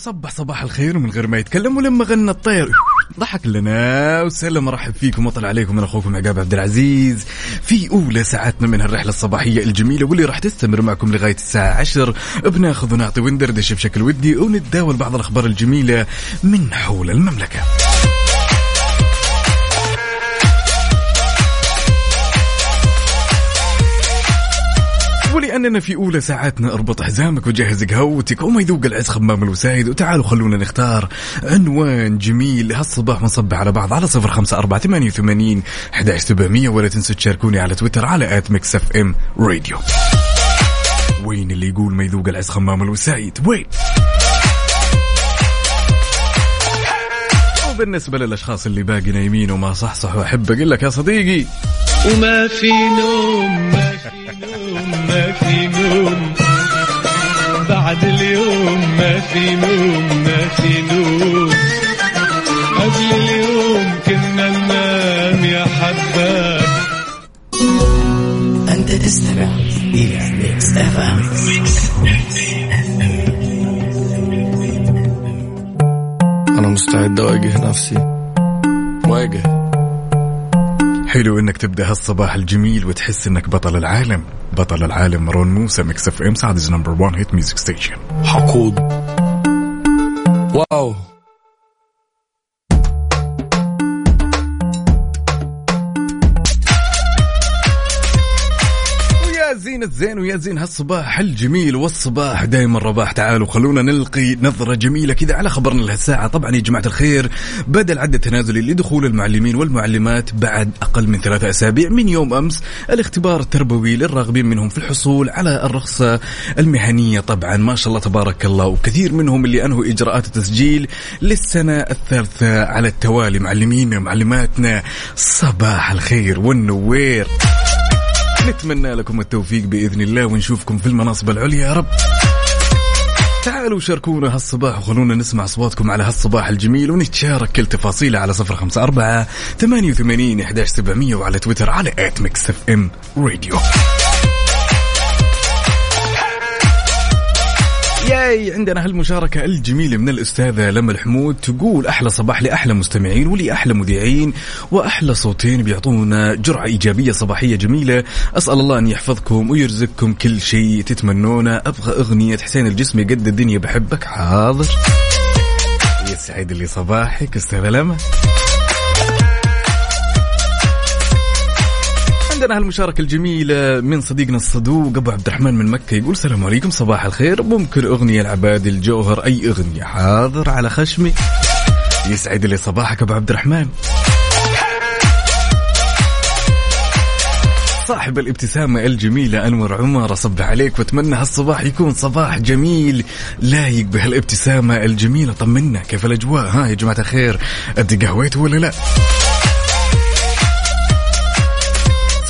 وصبح صباح الخير من غير ما يتكلم ولما غنى الطير. ضحك لنا وسلم مرحب فيكم وطلع عليكم من أخوكم عقاب عبد العزيز. في أولى ساعاتنا من هالرحله الصباحية الجميلة واللي راح تستمر معكم لغاية الساعة 10 بناخذ ونعطي وندردش بشكل ودي ونتداول بعض الأخبار الجميلة من حول المملكة. ولأننا في أولى ساعاتنا اربط حزامك وجهز قهوتك وما يذوق العز خمام الوسايد. وتعالوا خلونا نختار عنوان جميل. هالصباح بنصبح على بعض على صفر خمسة أربعة ثمانية وثمانين سبعمية ولا تنسوا تشاركوني على تويتر على at Mix FM Radio. وين اللي يقول ما يذوق العز خمام الوسايد؟ وين؟ وبالنسبة للأشخاص اللي باقي نايمين وما صحصحوا أحب أقول لك يا صديقي. وما في نوم ما في نوم. ما في نوم بعد اليوم ما في نوم ما في نوم قبل اليوم كنا ننام يا حباب. أنت تستمع إلى Mix FM أنا مستعد أواجه نفسي. واجه حلو إنك تبدأ هالصباح الجميل وتحس إنك بطل العالم. بطل العالم مروان موسى Mix FM Saudi's number 1 hit music station حقود. wow. زين الزين ويا زين هالصباح الجميل والصباح دائما رباح. تعالوا خلونا نلقي نظرة جميلة كذا على خبرنا لهالساعة. طبعا يا جماعة الخير بدأ العد التنازلي لدخول المعلمين والمعلمات بعد أقل من ثلاثة أسابيع من يوم أمس الاختبار التربوي للراغبين منهم في الحصول على الرخصة المهنية. طبعا ما شاء الله تبارك الله وكثير منهم اللي أنهوا إجراءات التسجيل للسنة الثالثة على التوالي. معلمينا ومعلماتنا صباح الخير والنوير. نتمنى لكم التوفيق بإذن الله ونشوفكم في المناصب العليا يا رب. تعالوا شاركونا هالصباح وخلونا نسمع أصواتكم على هالصباح الجميل ونتشارك كل تفاصيله على صفر خمسة أربعة ثمانية وثمانين إحداش سبعمية وعلى تويتر على at Mix FM Radio ياي. عندنا هالمشاركة الجميلة من الأستاذة لما الحمود تقول أحلى صباح لأحلى مستمعين ولأحلى مذيعين وأحلى صوتين بيعطونا جرعة إيجابية صباحية جميلة. أسأل الله أن يحفظكم ويرزقكم كل شيء تتمنونه. أبغى أغنية حسين الجسمي قد الدنيا بحبك. حاضر. يسعد لي صباحك أستاذة لما عندنا هالمشاركة الجميلة من صديقنا الصدوق أبو عبد الرحمن من مكة يقول السلام عليكم صباح الخير. ممكن أغنية العباد الجوهر أي أغنية حاضر على خشمي. يسعد لي صباحك أبو عبد الرحمن. صاحب الابتسامة الجميلة أنور عمر أصب عليك وأتمنى هالصباح يكون صباح جميل. لايق بهالابتسامة الجميلة طمنا كيف الأجواء؟ ها يا جماعة الخير أدي قهويت ولا لا؟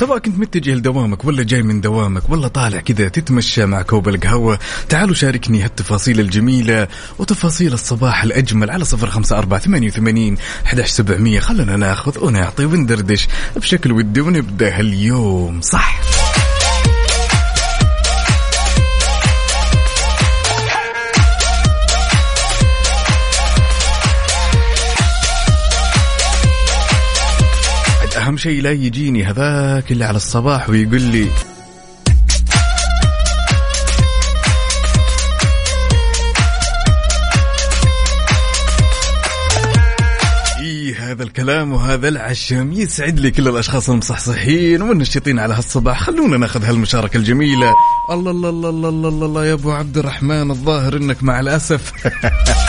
سواء كنت متجه لدوامك ولا جاي من دوامك ولا طالع كذا تتمشى مع كوب القهوة تعالوا شاركني هالتفاصيل الجميلة وتفاصيل الصباح الأجمل على صفر خمسة أربعة ثمانية وثمانين أحداش سبعمية خلنا ناخذ ونعطي وندردش بشكل ودي ونبدأ هاليوم صح؟ أهم شيء لا يجيني هذاك اللي على الصباح ويقول لي إيه هذا الكلام وهذا العشم يسعد لي كل الأشخاص المصحصحين والنشيطين على هالصباح. خلونا ناخذ هالمشاركة الجميلة. الله الله الله الله الله, الله, الله يا أبو عبد الرحمن الظاهر إنك مع الأسف.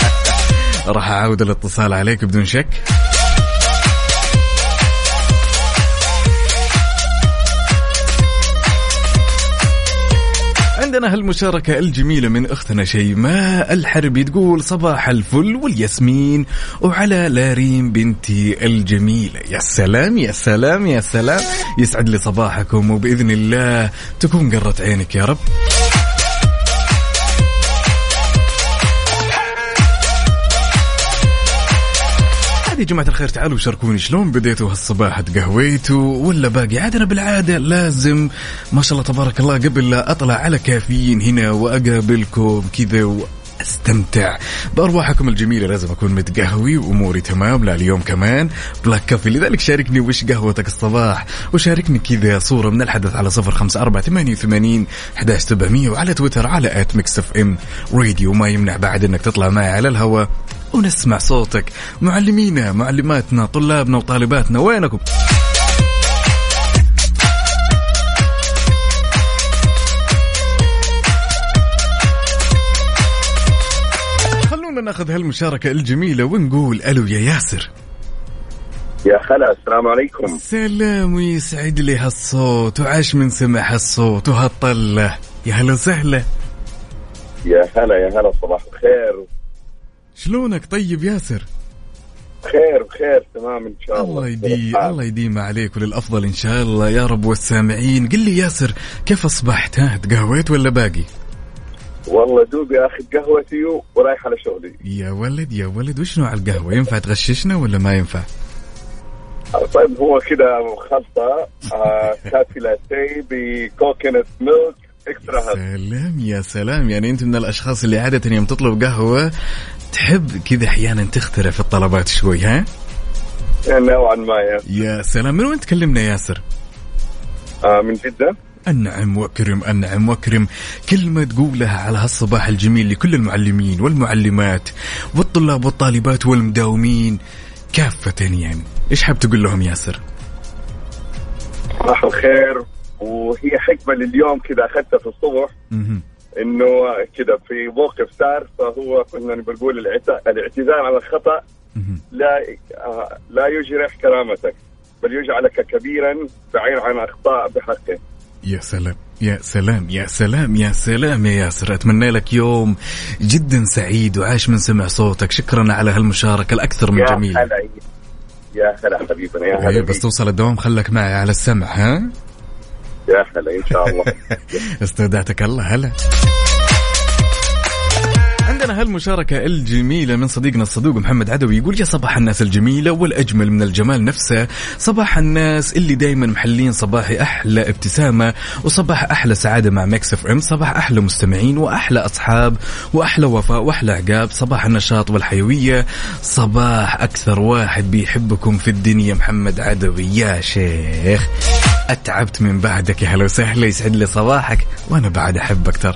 راح اعاود الاتصال عليك بدون شك. عندنا هالمشاركة الجميلة من أختنا شيماء الحربي تقول صباح الفل والياسمين وعلى لارين بنتي الجميلة. يا سلام يا سلام يا سلام. يسعد لي صباحكم وبإذن الله تكون قرة عينك يا رب. يا جماعة الخير تعالوا شاركوني شلون بديتوا هالصباح؟ تقهويتوا ولا باقي؟ عاد أنا بالعادة لازم ما شاء الله تبارك الله قبل لا أطلع على كافيين هنا وأقابلكم كذا استمتع بأرواحكم الجميلة. لازم أكون متقهوي وأموري تمام لا اليوم كمان. black coffee لذلك شاركني وش قهوتك الصباح؟ وشاركني كذا صورة من الحدث على صفر خمسة أربعة ثمانية وثمانين وعلى تويتر على at Mix FM Radio ما يمنع بعد إنك تطلع معي على الهواء. ونسمع صوتك. معلمينا معلماتنا طلابنا وطالباتنا وينكم؟ خلونا ناخذ هالمشاركة الجميلة ونقول ألو يا ياسر. يا خلا السلام عليكم. سلام ويسعد لي هالصوت وعاش من سمع هالصوت وهالطلة. يا هلا وسهلا. يا هلا يا هلا صباح الخير. شلونك طيب ياسر؟ خير بخير تمام إن شاء الله الله. يديم الله يديم عليك وللأفضل إن شاء الله يا رب والسامعين. قل لي ياسر كيف أصبحت؟ ها تقهويت ولا باقي؟ والله دوبي اخذ قهوتي ورايح على شغلي. يا ولد يا ولد وش نوع القهوة؟ ينفع تغششنا ولا ما ينفع؟ طيب هو كده خلطه آه كافي لاتيه بكوكينت ميلك إكسترا هات سلام يا سلام. يعني أنت من الأشخاص اللي عادة يوم تطلب قهوة تحب كذا أحيانا تخترع في الطلبات شوي ها؟ نوعا ما يا. يا سلام. من وين تكلمنا ياسر؟ آه من جدة. أنعم وأكرم أنعم وأكرم. كلمة تقولها على هالصباح الجميل لكل المعلمين والمعلمات والطلاب والطالبات والمداومين كافة يعني. إيش حاب تقول لهم ياسر؟ صباح الخير. وهي حكمة لليوم كده أخذتها في الصبح. إنه كده في موقف صار فهو كنا بنقول الاعتذار على الخطأ. لا آه، لا يجرح كرامتك بل يجعلك كبيرا بعيد عن أخطاء بحقه. يا سلام يا سلام يا سلام يا سلام يا ياسر. أتمنى لك يوم جدا سعيد وعاش من سمع صوتك. شكرا على هالمشاركة الأكثر من يا جميل. هلا يا هلا حبيبنا يا هلا بس. توصل الدوام خلك معي على السمع ها؟ يا هلا إن شاء الله. استودعتك الله هلا. عندنا هالمشاركة الجميلة من صديقنا الصدوق محمد عدوي يقول يا صباح الناس الجميلة والأجمل من الجمال نفسه. صباح الناس اللي دايما محلين صباحي أحلى ابتسامة وصباح أحلى سعادة مع Mix FM صباح أحلى مستمعين وأحلى أصحاب وأحلى وفاء وأحلى عقاب صباح النشاط والحيوية. صباح أكثر واحد بيحبكم في الدنيا محمد عدوي. يا شيخ. أتعبت من بعدك يا هلا وسهلا يسعد لي صباحك وأنا بعد أحبك ترى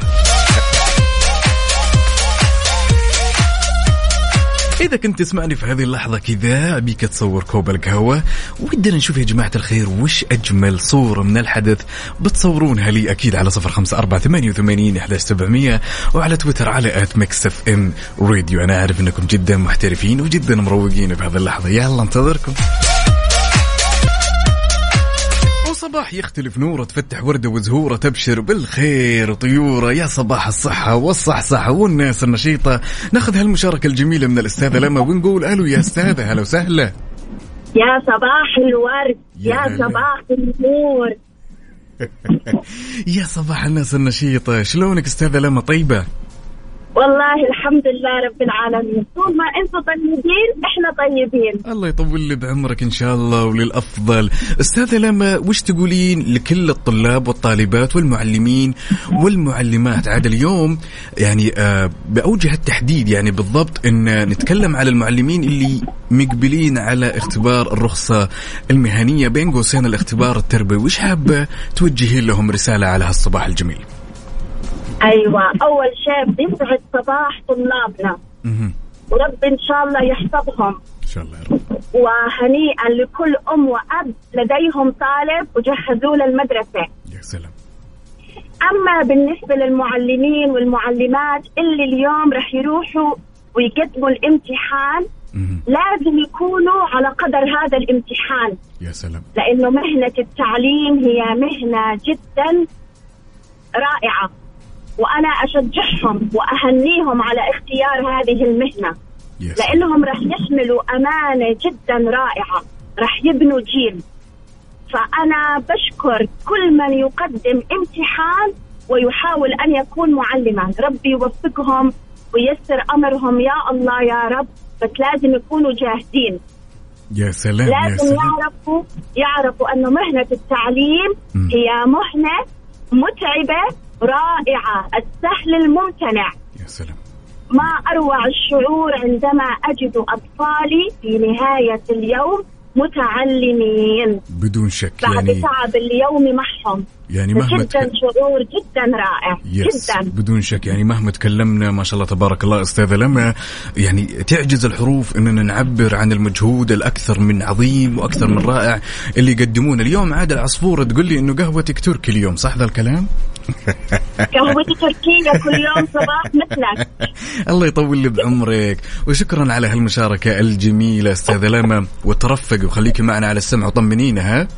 إذا كنت تسمعني في هذه اللحظة كذا أبيك تصور كوب القهوة. ودنا نشوف يا جماعة الخير وش أجمل صورة من الحدث. بتصورونها لي أكيد على صفر خمسة أربعة ثمانية وثمانين إحداش سبعمية وعلى تويتر على at Mix FM Radio أنا عارف أنكم جدا محترفين وجدا مروقين بهذه اللحظة. يلا انتظركم. وصباح يختلف نوره تفتح وردة وزهورة تبشر بالخير طيورة يا صباح الصحة والصحصحة والناس النشيطة. ناخذ هالمشاركة الجميلة من الأستاذة لما ونقول ألو يا أستاذة هلا وسهلا. يا صباح الورد يا يا. صباح النور. يا صباح الناس النشيطة شلونك أستاذة لما طيبة؟ والله الحمد لله رب العالمين. طول ما أنتم طيبين إحنا طيبين. الله يطول لي بعمرك إن شاء الله وللأفضل. أستاذة لما وش تقولين لكل الطلاب والطالبات والمعلمين والمعلمات عاد اليوم يعني آه بأوجه التحديد يعني بالضبط إن نتكلم على المعلمين اللي مقبلين على اختبار الرخصة المهنية بين قوسين الاختبار التربوي. وش حابة توجهين لهم رسالة على هالصباح الجميل؟ أيوه. أول شيء بيسعد صباح طلابنا. ورب إن شاء الله يحفظهم. إن شاء الله يا رب. وهنيئا لكل أم وأب لديهم طالب وجهزوه للمدرسة. يا سلام. أما بالنسبة للمعلمين والمعلمات اللي اليوم رح يروحوا ويقدموا الامتحان. لازم يكونوا على قدر هذا الامتحان. يا سلام. لأنه مهنة التعليم هي مهنة جدا رائعة. وأنا أشجعهم وأهنيهم على اختيار هذه المهنة. يا سلام. لأنهم رح يحملوا أمانة جدا رائعة. رح يبنوا جيل. فأنا بشكر كل من يقدم امتحان ويحاول أن يكون معلما. ربي يوفقهم ويسر أمرهم. يا الله يا رب بس لازم يكونوا جاهزين. يا سلام. يا لازم سلام. يعرفوا يعرفوا أنه مهنة التعليم مم. هي مهنة متعبة رائعة السهل الممتنع. يا سلام. ما أروع الشعور عندما أجد أطفالي في نهاية اليوم متعلمين. بدون شك بعد يعني تعب اليوم معهم. يعني مهما جدا تك... شعور جدا رائع يس جدا. بدون شك يعني مهما تكلمنا ما شاء الله تبارك الله أستاذة لما يعني تعجز الحروف إننا نعبر عن المجهود الأكثر من عظيم وأكثر من رائع اللي يقدمونه. اليوم عاد العصفوره تقول لي إنه قهوتك تركي اليوم صح ذا الكلام؟ قهوتي تركية كل يوم صباح مثلك الله يطول لي بعمرك. وشكرا على هالمشاركة الجميلة أستاذة لما. وترفقي وخليكي معنا على السمع وطمنينا ها؟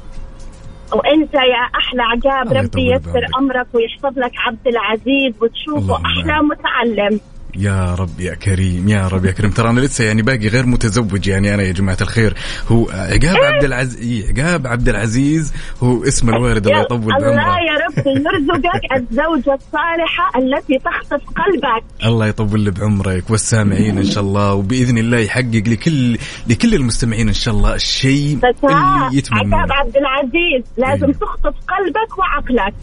وأنت يا أحلى عقاب ربي يطول يسر بعمرك. أمرك ويحفظ لك عبد العزيز وتشوفه أحلى. متعلم. يا رب يا كريم يا رب يا كريم. ترى أنا لسه يعني باقي غير متزوج يعني أنا يا جماعة الخير. هو عقاب عبد العزيز عقاب عبد العزيز هو اسم الوالد الله يطول الله بعمره. يا رب يرزقك الزوجة الصالحة التي تخطف قلبك. الله يطول بعمرك والسامعين إن شاء الله وبإذن الله يحقق لكل لكل المستمعين إن شاء الله الشيء اللي عقاب يتمنونه عبد العزيز لازم. تخطف قلبك وعقلك.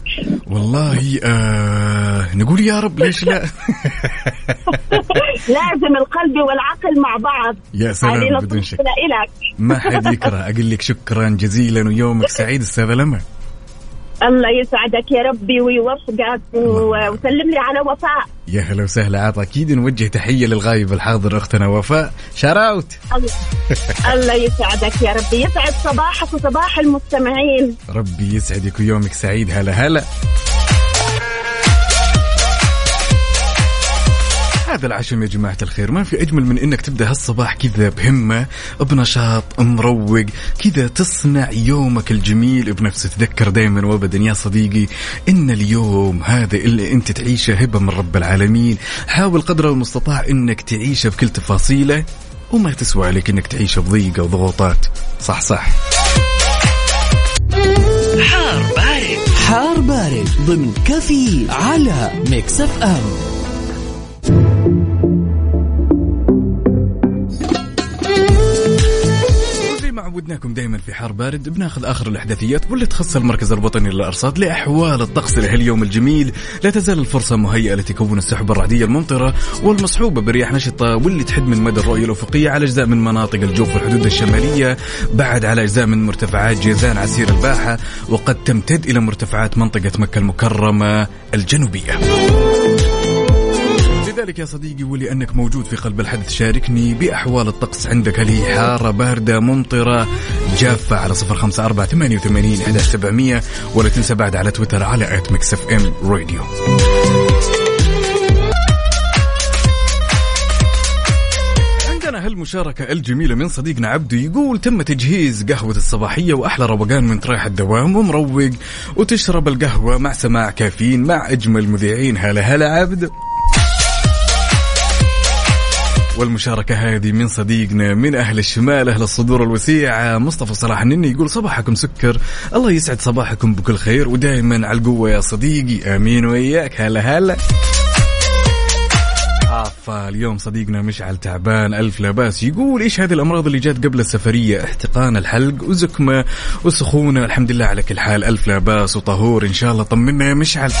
والله آه نقول يا رب ليش لا؟ لازم القلب والعقل مع بعض. يا سلام بدون شك. لك ما حد يكره. أقول لك شكرا جزيلا ويومك سعيد أستاذة لما الله يسعدك يا ربي ويوفقك وسلم لي على وفاء. يا هلا وسهلا. عطا أكيد نوجه تحية للغايب الحاضر أختنا وفاء. شراوت الله- الله يسعدك يا ربي. يسعد صباحك وصباح المستمعين. ربي يسعدك ويومك سعيد. هلا هلا. هذا العشم يا جماعة الخير ما في أجمل من إنك تبدأ هالصباح كذا بهمة بنشاط مروق كذا تصنع يومك الجميل بنفسه تذكر دائما وابدا. يا صديقي إن اليوم هذا اللي أنت تعيشه هبة من رب العالمين. حاول قدر المستطاع إنك تعيشه بكل تفاصيله وما تسوى عليك إنك تعيشه بضيقة وضغوطات. صح صح. حار بارد. حار بارد ضمن كافيين على Mix FM. عودناكم دائما في حار بارد بناخذ آخر الأحداثيات واللي تخص المركز الوطني للأرصاد لأحوال الطقس لهاليوم الجميل. لا تزال الفرصة مهيئة لتكون السحب الرعدية الممطرة والمصحوبة برياح نشطه واللي تحد من مدى الرؤية الأفقية على أجزاء من مناطق الجوف والحدود الشمالية بعد على أجزاء من مرتفعات جيزان عسير الباحة وقد تمتد إلى مرتفعات منطقة مكة المكرمة الجنوبية. لذلك يا صديقي ولأنك موجود في قلب الحدث شاركني بأحوال الطقس عندك. هل هي حارة باردة ممطرة جافة على صفر خمسة أربعة ثمانية وثمانين سبعمية ولا تنسى بعد على تويتر على at Mix FM Radio. عندنا هالمشاركة الجميلة من صديقنا عبدو يقول تم تجهيز قهوة الصباحية وأحلى روقان من رايح الدوام ومروق وتشرب القهوة مع سماع كافيين مع أجمل مذيعين. هلا هلا عبدو والمشاركة هذه من صديقنا من أهل الشمال أهل الصدور الوسيعة مصطفى صلاح النني يقول صباحكم سكر. الله يسعد صباحكم بكل خير ودائما على القوة يا صديقي. آمين وإياك. هلا هلا. عفا اليوم صديقنا مشعل تعبان ألف لا بأس. يقول إيش هذه الأمراض اللي جات قبل السفرية؟ احتقان الحلق وزكمة وسخونة. الحمد لله على كل حال ألف لا بأس وطهور. إن شاء الله طمنا يا مشعل.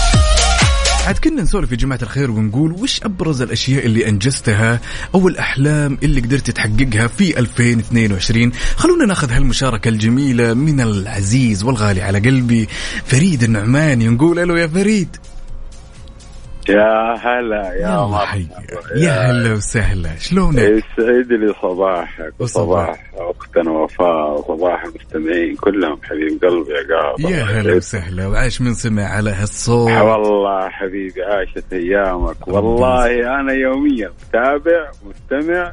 عاد كنا نسولف يا جماعة الخير ونقول وش أبرز الأشياء اللي أنجزتها أو الأحلام اللي قدرت تحققها في 2022 خلونا ناخذ هالمشاركة الجميلة من العزيز والغالي على قلبي فريد النعماني. نقول له يا فريد. يا هلا يا مرحبا. يا هلا وسهلا. شلونك؟ يسعد لي صباحك وصباح. أختنا وفاء وصباح المستمعين كلهم. حبيب قلبي يا قاب يا هلا وسهلا. وعاش من سمع على هالصوت. والله حبيبي عاشت أيامك. والله أنا يوميا متابع مستمع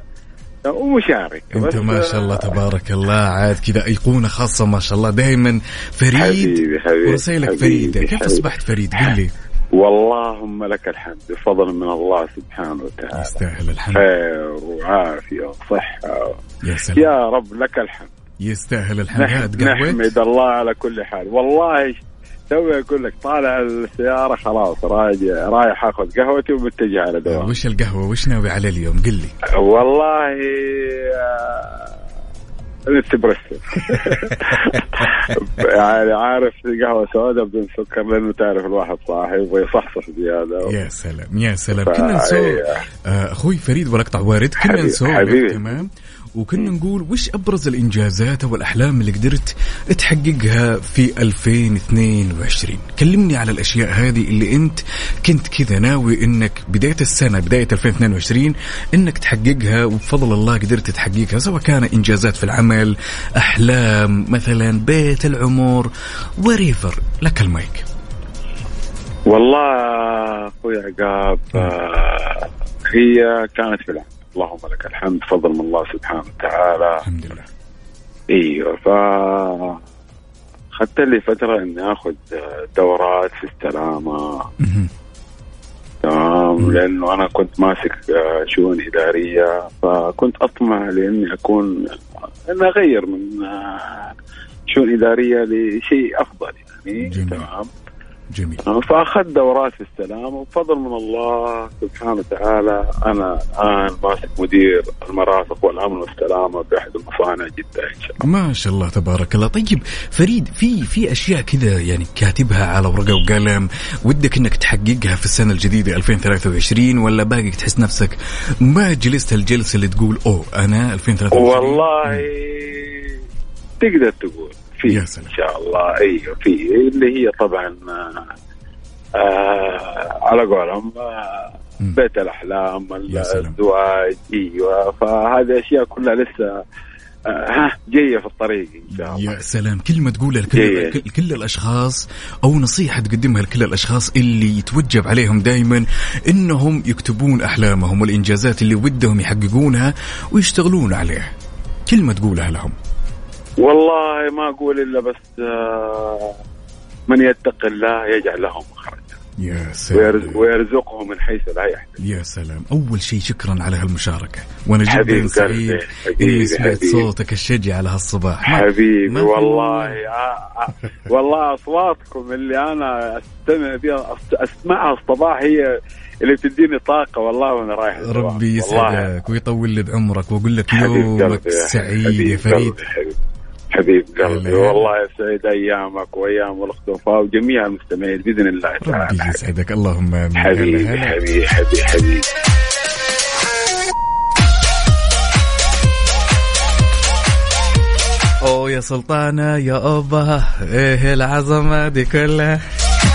ومشارك. أنت ما شاء الله تبارك الله. عاد كذا ايقونه خاصة ما شاء الله. دائما فريد. حبيبي حبيبي ورسائلك فريدة. كيف. أصبحت فريد؟ قل لي. واللهم لك الحمد بفضل من الله سبحانه وتعالى. يستاهل الحمد. خير وعافية وصحة. يا سلام. يا رب لك الحمد. يستاهل الحمد. نحمد الله على كل حال. والله توي أقول لك طالع السيارة خلاص راجع رايح أخذ قهوتي ومتجه على دوام. وش القهوة؟ وش ناوي على اليوم؟ قل لي. والله الاسبريسو يعني عارف قهوة سوداء بدون سكر لأنه تعرف الواحد صاحي يبغى يصحصح زيادة. يا سلام يا سلام. كنا نسولف إيه. آه، أخوي فريد ولا اقطع وارد كنا حبيبي. تمام. وكنا نقول وش أبرز الإنجازات والأحلام اللي قدرت تحققها في 2022 كلمني على الأشياء هذه اللي أنت كنت كذا ناوي إنك بداية السنة بداية 2022 إنك تحققها وبفضل الله قدرت تحققها سواء كان إنجازات في العمل أحلام مثلا بيت العمر وريفر لك المايك. والله أخوي عقاب آه، هي كانت في العمل. اللهم لك الحمد فضل من الله سبحانه وتعالى. الحمد لله. أيوه ف خدت لي فترة إني آخذ دورات في السلامة. تمام لأنه أنا كنت ماسك آه، شؤون إدارية فكنت اطمع لأني أكون اني أغير من آه، شؤون إدارية لشيء أفضل يعني. تمام. جميل. فاخذت دورات في السلام وبفضل من الله سبحانه وتعالى أنا الآن ماسك مدير المرافق والأمن والسلامه في احد المصانع جدة إن شاء الله. ما شاء الله تبارك الله. طيب فريد في في أشياء كذا يعني كاتبها على ورقة وقلم ودك إنك تحققها في السنة الجديدة 2023 ولا باقي تحس نفسك ما جلست الجلسة اللي تقول أوه أنا 2023 والله تقدر تقول. في يا إن. شاء الله أيوه في اللي هي طبعا آه آه على قولهم آه. بيت الأحلام. الزواج إيوه فهذه أشياء كلها لسه آه ها جاية في الطريق إن شاء الله يا سلام كلمة تقولها لكل إيه. كل, الأشخاص أو نصيحة تقدمها لكل الأشخاص اللي يتوجب عليهم دائما إنهم يكتبون أحلامهم والإنجازات اللي ودهم يحققونها ويشتغلون عليها كلمة تقولها لهم والله ما أقول إلا بس آه من يتق الله يجعل له مخرجا. يا سلام. ويرزقه من حيث لا يحتسب. يا سلام. أول شيء شكرا على هالمشاركة. وأنا حبيب جدا سعيد. إني حبيبي، سمعت. صوتك الشجي على هالصباح. حبيبي والله آه آه والله أصواتكم اللي أنا أستمع بها أسمعها الصباح هي اللي بتديني طاقة والله وأنا رايح. ربي يسعدك ويطول لي بعمرك وأقول لك يومك سعيد يا فريد. حبيب. حبيب قلبي. والله يسعد أيامك وأيام الاخت وفاء وجميع المستمعين بإذن الله ربي تعالى يسعدك. اللهم آمين. حبيبي. حبيبي حبيبي حبيبي. أوه يا سلطانة يا أوبا إيه العظمة دي كلها؟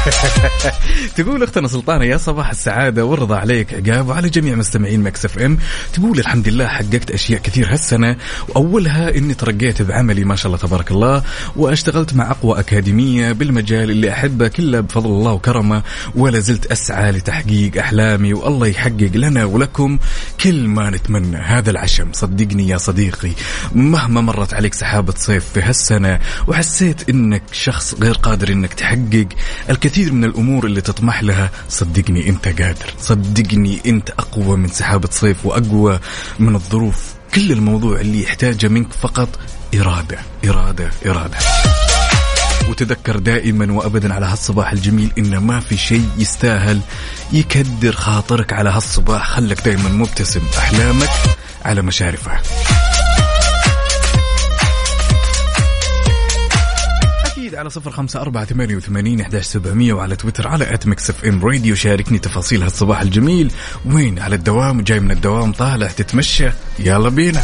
تقول أختنا سلطانة يا صباح السعادة والرضا عليك عقاب وعلى جميع مستمعين Mix FM. تقول الحمد لله حققت أشياء كثير هالسنة وأولها إني ترقيت بعملي ما شاء الله تبارك الله واشتغلت مع أقوى أكاديمية بالمجال اللي أحبه كله بفضل الله وكرمه ولا زلت أسعى لتحقيق أحلامي والله يحقق لنا ولكم كل ما نتمنى. هذا العشم صدقني يا صديقي مهما مرت عليك سحابة صيف في هالسنة وحسيت إنك شخص غير قادر إنك تحقق الكثير من الأمور اللي تطمح لها صدقني أنت قادر. صدقني أنت أقوى من سحابة صيف وأقوى من الظروف. كل الموضوع اللي يحتاجه منك فقط إرادة إرادة إرادة. وتذكر دائما وابدا على هالصباح الجميل إن ما في شيء يستاهل يكدر خاطرك على هالصباح. خلك دائما مبتسم أحلامك على مشارفها على صفر خمسة أربعة ثمانية وثمانين أحداش سبعمية وعلى تويتر على at Mix FM Radio شاركني تفاصيل هالصباح الجميل. وين؟ على الدوام جاي من الدوام. طالع تتمشى. يلا بينا.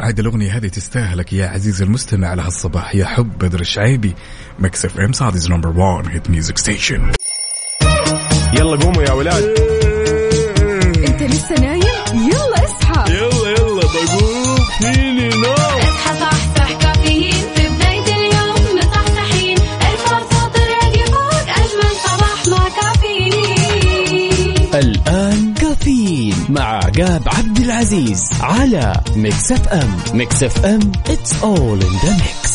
عاد الأغنية هذه تستاهلك يا عزيزي المستمع على هالصباح. يا حب بدر الشعيبي. Mix FM Saudi's number 1 hit music station يلا قوموا يا ولاد. فيني نوم اصحى صحصح كافيين. في بداية اليوم مصحصحين الفرصة تراقي فوق أجمل صباح مع كافيين. الآن كافيين مع عقاب عبد العزيز على Mix FM Mix FM it's all in the mix.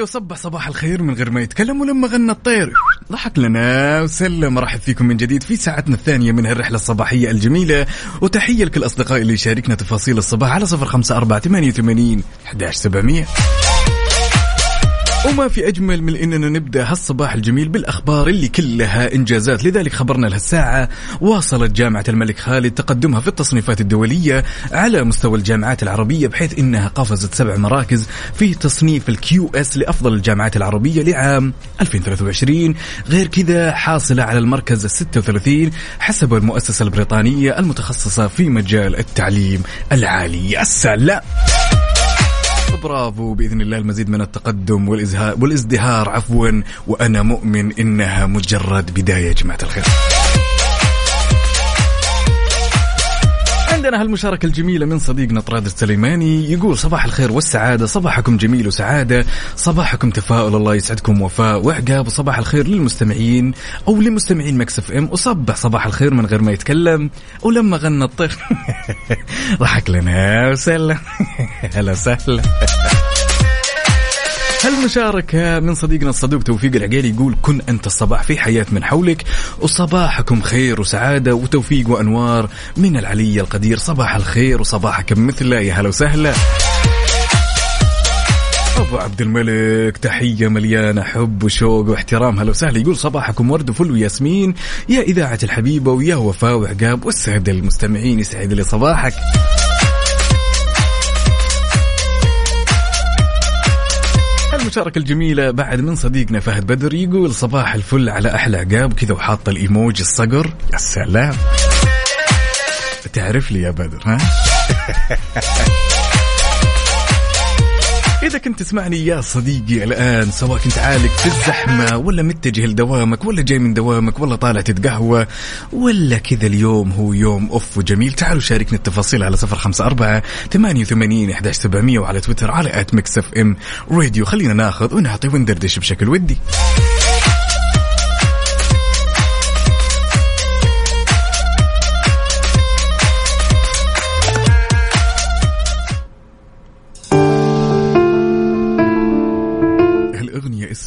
أيوه صبح صباح الخير من غير ما يتكلم ولما غنى الطير. ضحك لنا وسلم. مرحب فيكم من جديد في ساعتنا الثانية من هالرحلة الصباحية الجميلة. وتحية لكل أصدقائي اللي يشاركنا تفاصيل الصباح على صفر خمسة أربعة ثمانية وثمانين أحداش سبعمية. وما في أجمل من أننا نبدأ هالصباح الجميل بالأخبار اللي كلها إنجازات. لذلك خبرنا لهالساعة واصلت جامعة الملك خالد تقدمها في التصنيفات الدولية على مستوى الجامعات العربية بحيث أنها قفزت سبع مراكز في تصنيف ال QS لأفضل الجامعات العربية لعام 2023 غير كذا حاصلة على المركز ال 36 حسب المؤسسة البريطانية المتخصصة في مجال التعليم العالي. يا سلام برافو بإذن الله المزيد من التقدم والازهار والازدهار عفوا وأنا مؤمن إنها مجرد بداية يا جماعة الخير. عندنا هالمشاركة الجميلة من صديقنا طراد السليماني يقول صباح الخير والسعادة. صباحكم جميل وسعادة. صباحكم تفاؤل. الله يسعدكم وفاء وعقاب. وصباح الخير للمستمعين أو لمستمعين مكس إف إم. وصبح صباح الخير من غير ما يتكلم ولما غنى الطير. ضحك لنا. وسلم هلا وسهلا. هالمشاركة من صديقنا الصدوق توفيق العقيلي يقول كن أنت الصباح في حياة من حولك وصباحكم خير وسعادة وتوفيق وأنوار من العلي القدير. صباح الخير وصباحكم مثله يا هلا وسهلا. أبو عبد الملك تحية مليانة حب وشوق واحترام. هلا وسهلا. يقول صباحكم ورد وفل وياسمين يا إذاعة الحبيبة ويا وفاء وعقاب والسادة المستمعين يسعد لي صباحك. المشاركة الجميلة بعد من صديقنا فهد بدر يقول صباح الفل على أحلى عقاب كذا وحاط الإيموجي الصقر. يا سلام. تعرف لي يا بدر ها؟ إذا كنت تسمعني يا صديقي الآن سواء كنت عالق في الزحمة ولا متجه لدوامك ولا جاي من دوامك ولا طالع تتقهوى ولا كذا اليوم هو يوم off وجميل تعالوا شاركنا التفاصيل على صفر خمسة أربعة ثمانية وثمانين إحداش سبعمية وعلى تويتر على at Mix FM Radio. خلينا ناخذ ونعطي وندردش بشكل ودي.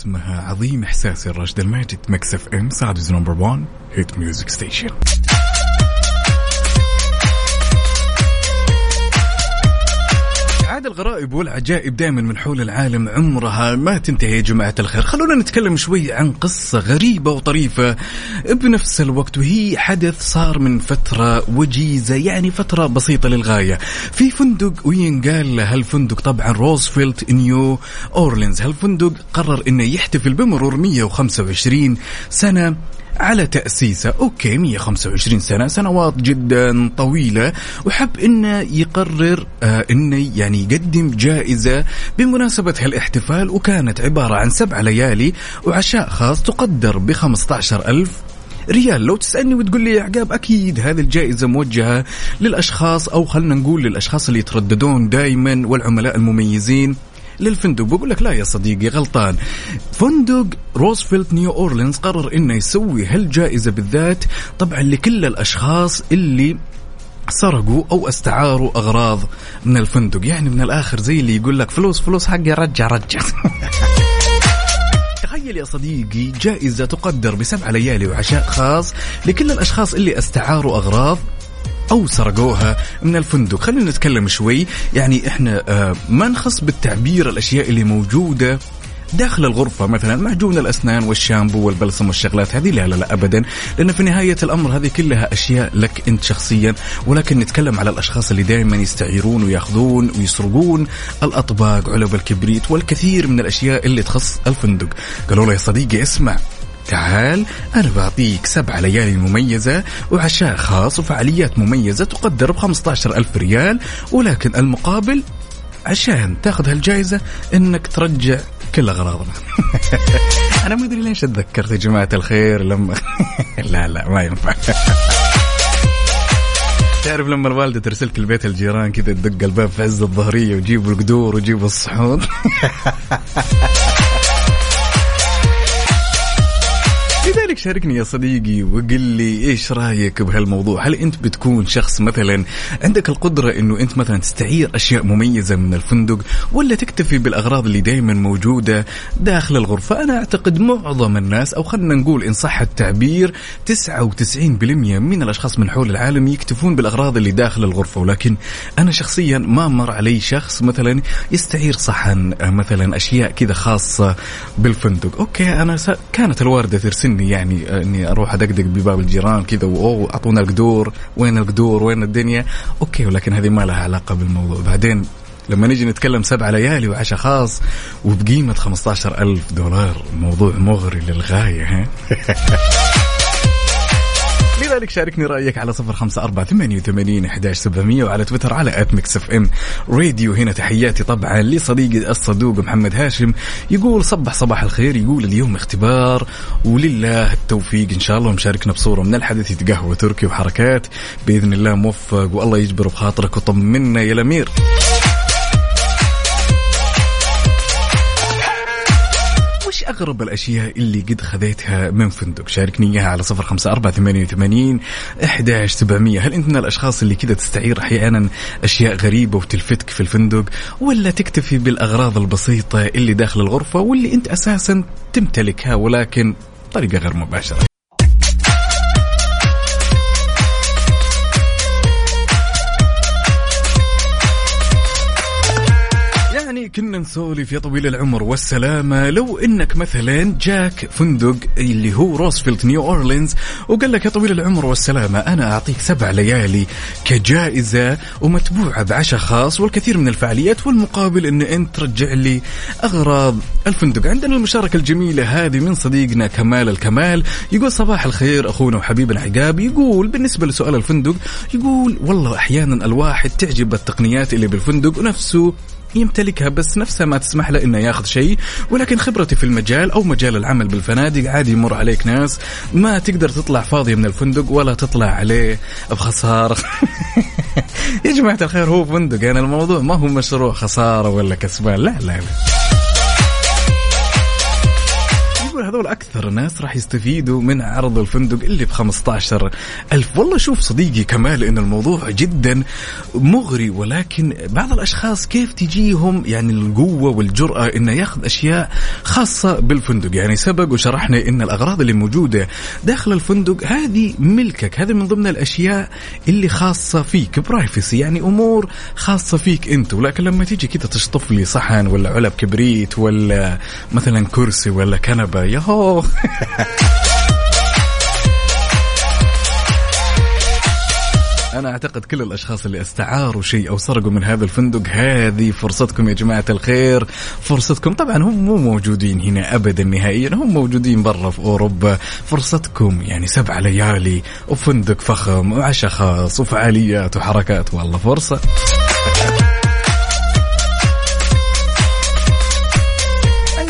اسمها عظيم إحساسي لراشد الماجد. Mix FM Saudi's number 1 hit music station عاد الغرائب والعجائب دائما من حول العالم عمرها ما تنتهي يا جماعة الخير. خلونا نتكلم شوي عن قصة غريبة وطريفة. بنفس الوقت وهي حدث صار من فترة وجيزة يعني فترة بسيطة للغاية. في فندق وينقال له هالفندق طبعا روزفلت نيو أورلينز. هالفندق قرر إنه يحتفل بمرور 125 سنة. على تأسيسه أوكي 125 سنة سنوات جدا طويلة. وحب أنه يقرر آه أنه يعني يقدم جائزة بمناسبة هالاحتفال وكانت عبارة عن سبع ليالي وعشاء خاص تقدر ب 15 ألف ريال. لو تسألني وتقول لي يا عقاب أكيد هذه الجائزة موجهة للأشخاص أو خلنا نقول للأشخاص اللي يترددون دائما والعملاء المميزين. للفندق بقول لك لا يا صديقي غلطان. فندق روزفلت نيو أورلينز قرر إنه يسوي هالجائزة بالذات. طبعا لكل الأشخاص اللي سرقوا أو استعاروا أغراض من الفندق. يعني من الآخر زي اللي يقول لك فلوس فلوس حقي رجع رجع. تخيل يا صديقي جائزة تقدر بسبع ليالي وعشاء خاص لكل الأشخاص اللي استعاروا أغراض أو سرقوها من الفندق. خلينا نتكلم شوي. يعني إحنا آه ما نخص بالتعبير الأشياء اللي موجودة داخل الغرفة مثلا معجون الأسنان والشامبو والبلسم والشغلات هذه لا لا لا أبدا. لأن في نهاية الأمر هذه كلها أشياء لك أنت شخصيا. ولكن نتكلم على الأشخاص اللي دائما يستعيرون ويأخذون ويسرقون الأطباق علب الكبريت والكثير من الأشياء اللي تخص الفندق. قالوا له يا صديقي اسمع تعال أنا بعطيك سبع ليالي مميزة وعشاء خاص وفعاليات مميزة تقدر ب 15 ألف ريال ولكن المقابل عشان تاخذ هالجائزه إنك ترجع كل أغراضنا. أنا ما أدري ليش تذكرت يا جماعة الخير لما لا لا ما ينفع. تعرف لما الوالدة ترسلك البيت الجيران كذا تدق الباب في عز الظهرية ويجيبوا القدور ويجيبوا الصحون؟ شاركني يا صديقي وقل لي إيش رأيك بهالموضوع هل أنت بتكون شخص مثلا عندك القدرة إنه أنت مثلا تستعير أشياء مميزة من الفندق ولا تكتفي بالأغراض اللي دائما موجودة داخل الغرفة أنا أعتقد معظم الناس أو خلينا نقول إن صح التعبير 99% من الأشخاص من حول العالم يكتفون بالأغراض اللي داخل الغرفة ولكن أنا شخصيا ما مر علي شخص مثلا يستعير صحن آه، مثلا أشياء كذا خاصة بالفندق أوكي أنا. كانت الوالده ترسلني يعني آه، إني أروح أدقدق بباب الجيران كذا وأوه أعطونا القدور وين القدور وين الدنيا؟ أوكي ولكن هذه ما لها علاقة بالموضوع. بعدين لما نيجي نتكلم سبع ليالي وعشاء خاص وبقيمة 15 ألف دولار موضوع مغري للغاية لذلك شاركني رأيك على صفر خمسة أربعة ثمانية وثمانين أحداش سبعمية وعلى تويتر على at Mix FM راديو هنا تحياتي طبعا لصديقي الصدوق محمد هاشم. يقول صبح صباح الخير. يقول اليوم اختبار ولله التوفيق. إن شاء الله مشاركنا بصورة من الحدث قهوة تركي وحركات. بإذن الله موفق والله يجبر بخاطرك وطمنا يا الأمير. أغرب الأشياء اللي قد خذيتها من فندق؟ شاركني إياها على صفر خمسة أربعة ثمانية وثمانين أحداش سبعمية. هل أنت من الأشخاص اللي كذا تستعير أحيانا أشياء غريبة وتلفتك في الفندق ولا تكتفي بالأغراض البسيطة اللي داخل الغرفة واللي أنت أساسا تمتلكها ولكن بطريقة غير مباشرة؟ كنا نسولف يا طويل العمر والسلامة. لو إنك مثلا جاك فندق اللي هو روزفلت نيو أورلينز وقال لك يا طويل العمر والسلامة أنا أعطيك سبع ليالي كجائزة ومتبوعة بعشاء خاص والكثير من الفعاليات والمقابل إن أنت ترجع لي أغراض الفندق. عندنا المشاركة الجميلة هذه من صديقنا كمال الكمال. يقول صباح الخير أخونا وحبيبنا عقاب يقول بالنسبة لسؤال الفندق يقول والله أحيانا الواحد تعجب التقنيات اللي بالفندق ونفسه يمتلكها بس نفسها ما تسمح له إنه ياخذ شيء. ولكن خبرتي في المجال أو مجال العمل بالفنادق عادي يمر عليك ناس. ما تقدر تطلع فاضية من الفندق ولا تطلع عليه بخسارة. يا جماعة الخير هو فندق يعني الموضوع ما هو مشروع خسارة ولا كسبان. لا لا, لا. يقول هذول أكثر ناس راح يستفيدوا من عرض الفندق اللي ب 15 ألف. والله شوف صديقي كمال إن الموضوع جدا مغري ولكن بعض الأشخاص كيف تجيهم يعني القوة والجرأة إنه يأخذ أشياء خاصة بالفندق؟ يعني سبق وشرحنا إن الأغراض اللي موجودة داخل الفندق هذه ملكك هذه من ضمن الأشياء اللي خاصة فيك برايفسي يعني أمور خاصة فيك أنت. ولكن لما تيجي كذا تشطف لي صحن ولا علب كبريت ولا مثلا كرسي ولا كنبة يهو أنا أعتقد كل الأشخاص اللي استعاروا شيء أو سرقوا من هذا الفندق هذه فرصتكم يا جماعة الخير. فرصتكم طبعا هم مو موجودين هنا أبدا نهائيا هم موجودين برا في أوروبا. فرصتكم يعني سبع ليالي وفندق فخم وعشاء خاص وفعاليات وحركات والله فرصة.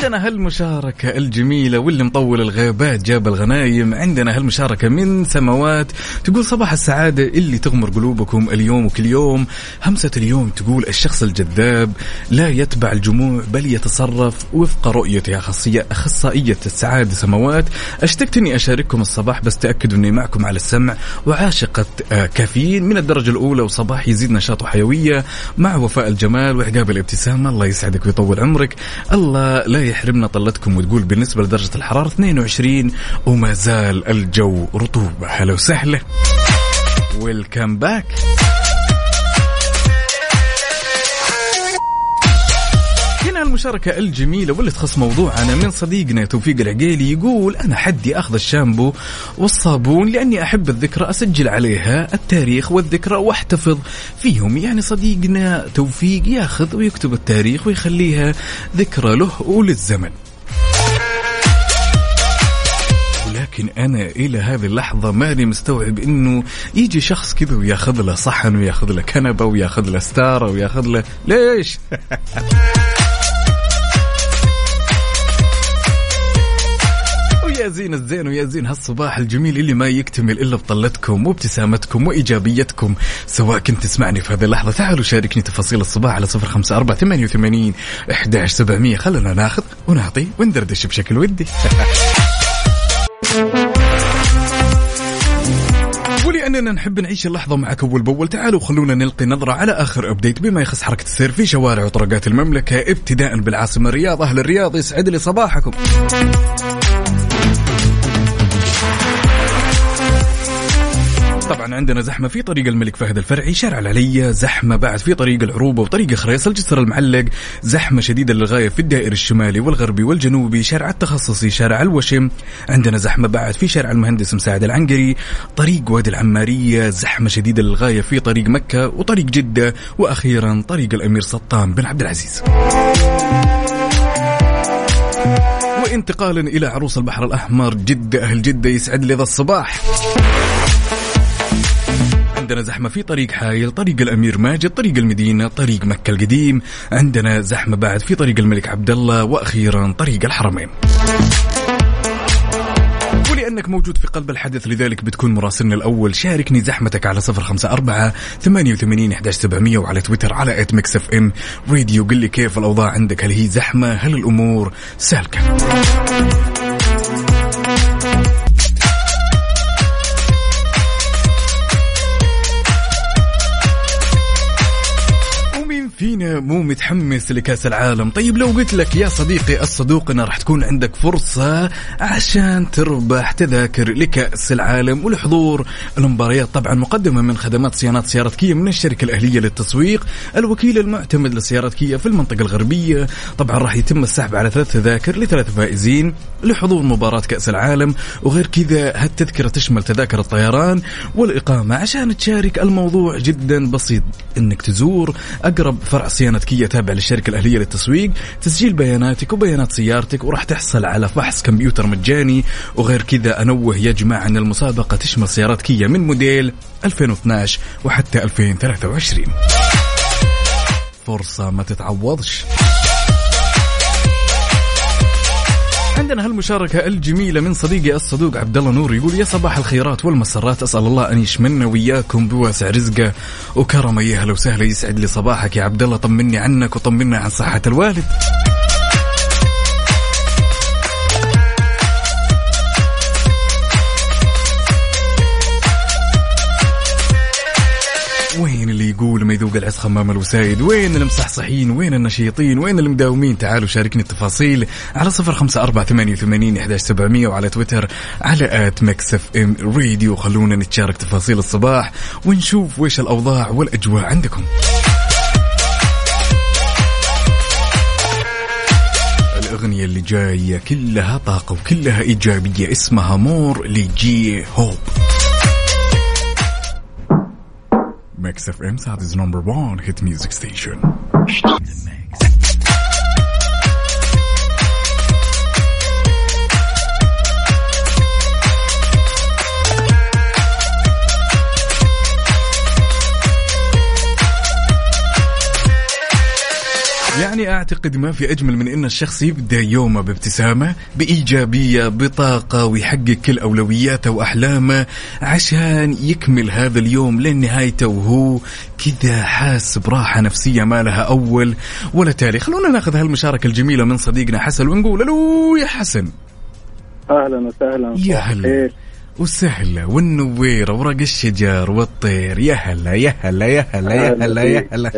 عندنا هالمشاركة الجميلة واللي مطول الغيبات جاب الغنايم. عندنا هالمشاركة من سماوات تقول صباح السعادة اللي تغمر قلوبكم اليوم وكل يوم. همسة اليوم تقول الشخص الجذاب لا يتبع الجموع بل يتصرف وفق رؤيته أخصية أخصائية السعادة. سماوات اشتقت اني أشارككم الصباح بس تأكدوا إني معكم على السمع وعاشقة آه، كافيين. من الدرجة الأولى وصباح يزيد نشاط وحيوية مع وفاء الجمال وعقاب الابتسامة. الله يسعدك ويطول عمرك. الله لا يحرمنا طلتكم وتقول بالنسبة لدرجة الحرارة 22 وما زال الجو رطوبة. هلا وسهلا. ويلكم باك المشاركة الجميلة واللي تخص موضوعنا من صديقنا توفيق العقيلي يقول أنا حدي أخذ الشامبو والصابون لأني أحب الذكرى أسجل عليها التاريخ والذكرى وأحتفظ فيهم يعني صديقنا توفيق ياخذ ويكتب التاريخ ويخليها ذكرى له وللزمن لكن أنا إلى هذه اللحظة ماني مستوعب إنه يجي شخص كذا وياخذ له صحن وياخذ له كنبة وياخذ له ستارة وياخذ له ليش؟ ويا زين الزين ويا زين هالصباح الجميل اللي ما يكتمل إلا بطلتكم وابتسامتكم وإيجابيتكم سواء كنت تسمعني في هذه اللحظة تعالوا شاركني تفاصيل الصباح على صفر خمسة أربعة ثمانية وثمانين احداش سبعمئه خلنا ناخذ ونعطي وندردش بشكل ودي. ولأننا نحب نعيش اللحظة معك أول بأول تعالوا خلونا نلقي نظرة على آخر أبديت بما يخص حركة السير في شوارع وطرقات المملكة ابتداء بالعاصمة الرياض. أهل الرياض يسعد لي صباحكم. طبعا عندنا زحمة في طريق الملك فهد الفرعي شارع العليا زحمة بعد في طريق العروبة وطريق خريص الجسر المعلق زحمة شديدة للغاية في الدائر الشمالي والغربي والجنوبي شارع التخصصي شارع الوشم. عندنا زحمة بعد في شارع المهندس مساعد العنقري طريق وادي العمارية زحمة شديدة للغاية في طريق مكة وطريق جدة وأخيرا طريق الأمير سلطان بن عبد العزيز. وانتقالا إلى عروس البحر الأحمر جدة أهل جدة يسعد لي ذا الصباح. عندنا زحمة في طريق حايل طريق الأمير ماجد طريق المدينة طريق مكة القديم. عندنا زحمة بعد في طريق الملك عبد الله وأخيرا طريق الحرمين. ولأنك موجود في قلب الحدث لذلك بتكون مراسلنا الأول. شاركني زحمتك على صفر خمسة أربعة ثمانية وثمانين سبعمية وعلى تويتر على at Mix FM Radio قل لي كيف الأوضاع عندك؟ هل هي زحمة؟ هل الأمور سالكة؟ مو متحمس لكأس العالم؟ طيب لو قلت لك يا صديقي الصدوق أن راح تكون عندك فرصة عشان تربح تذاكر لكأس العالم والحضور المباريات. طبعا مقدمة من خدمات صيانات سيارة كيا من الشركة الأهلية للتسويق الوكيل المعتمد لسيارة كيا في المنطقة الغربية. طبعا راح يتم السحب على ثلاث تذاكر لثلاث فائزين لحضور مباراة كأس العالم وغير كذا هالتذكرة تشمل تذاكر الطيران والإقامة. عشان تشارك الموضوع جدا بسيط إنك تزور أقرب فرع صيانه كيا تابع للشركة الأهلية للتسويق. تسجيل بياناتك وبيانات سيارتك وراح تحصل على فحص كمبيوتر مجاني. وغير كذا أنوه يا جماعة أن المسابقة تشمل سيارات كيا من موديل 2012 وحتى 2023 فرصة ما تتعوضش. عندنا هالمشاركة الجميلة من صديقي الصدوق عبد الله نور يقول يا صباح الخيرات والمسرات أسأل الله أن يشملنا وياكم بواسع رزقه وكرمه يا هلا وسهلا يسعد لي صباحك يا عبد الله طمني عنك وطمنا عن صحة الوالد. اللي يقول ما يذوق العز خمام الوسايد. وين المصحصحين؟ وين النشيطين؟ وين المداومين؟ تعالوا شاركني التفاصيل على صفر خمسة أربعة ثمانية وثمانين إحداش سبعمية وعلى تويتر على at Mix FM Radio. خلونا نتشارك تفاصيل الصباح ونشوف ويش الأوضاع والأجواء عندكم. الأغنية اللي جاية كلها طاقة وكلها إيجابية اسمها مور لجي هوب. Mix FM Saudi's number one hit music station. يعني أعتقد ما في أجمل من إن الشخص يبدأ يومه بابتسامة بإيجابية بطاقة ويحقق كل اولوياته وأحلامه عشان يكمل هذا اليوم لنهايته وهو كذا حاس براحه نفسية ما لها أول ولا تالي. خلونا ناخذ هالمشاركة الجميلة من صديقنا حسن ونقول ألو يا حسن. أهلا وسهلا يا هلا. وسهلة والنويرة ورق الشجر والطير. يا هلا يا هلا يا هلا يا هلا يا. هلا.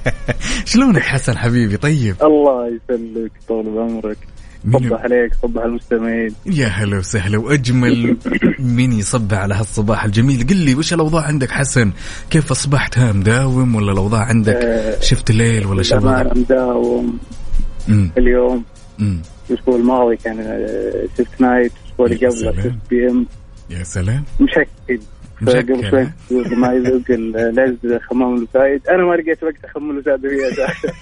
شلونك حسن حبيبي؟ طيب. الله يسلمك طول بعمرك صبح عليك صبح على المستمعين. يا هلا وسهلا. وأجمل من يصبح على هالصباح الجميل. قل لي وش الأوضاع عندك حسن؟ كيف أصبحت؟ ها مداوم ولا الأوضاع عندك؟ آه، shift الليل ولا أنا مداوم. اليوم. الأسبوع الماضي كان آه، shift night. الأسبوع اللي قبله. shift PM. يا سلام. مشكل. قبل شوي مشكل ما يذوق العز خمام الوسايد أنا ما لقيت وقت أخمم وهي أساسا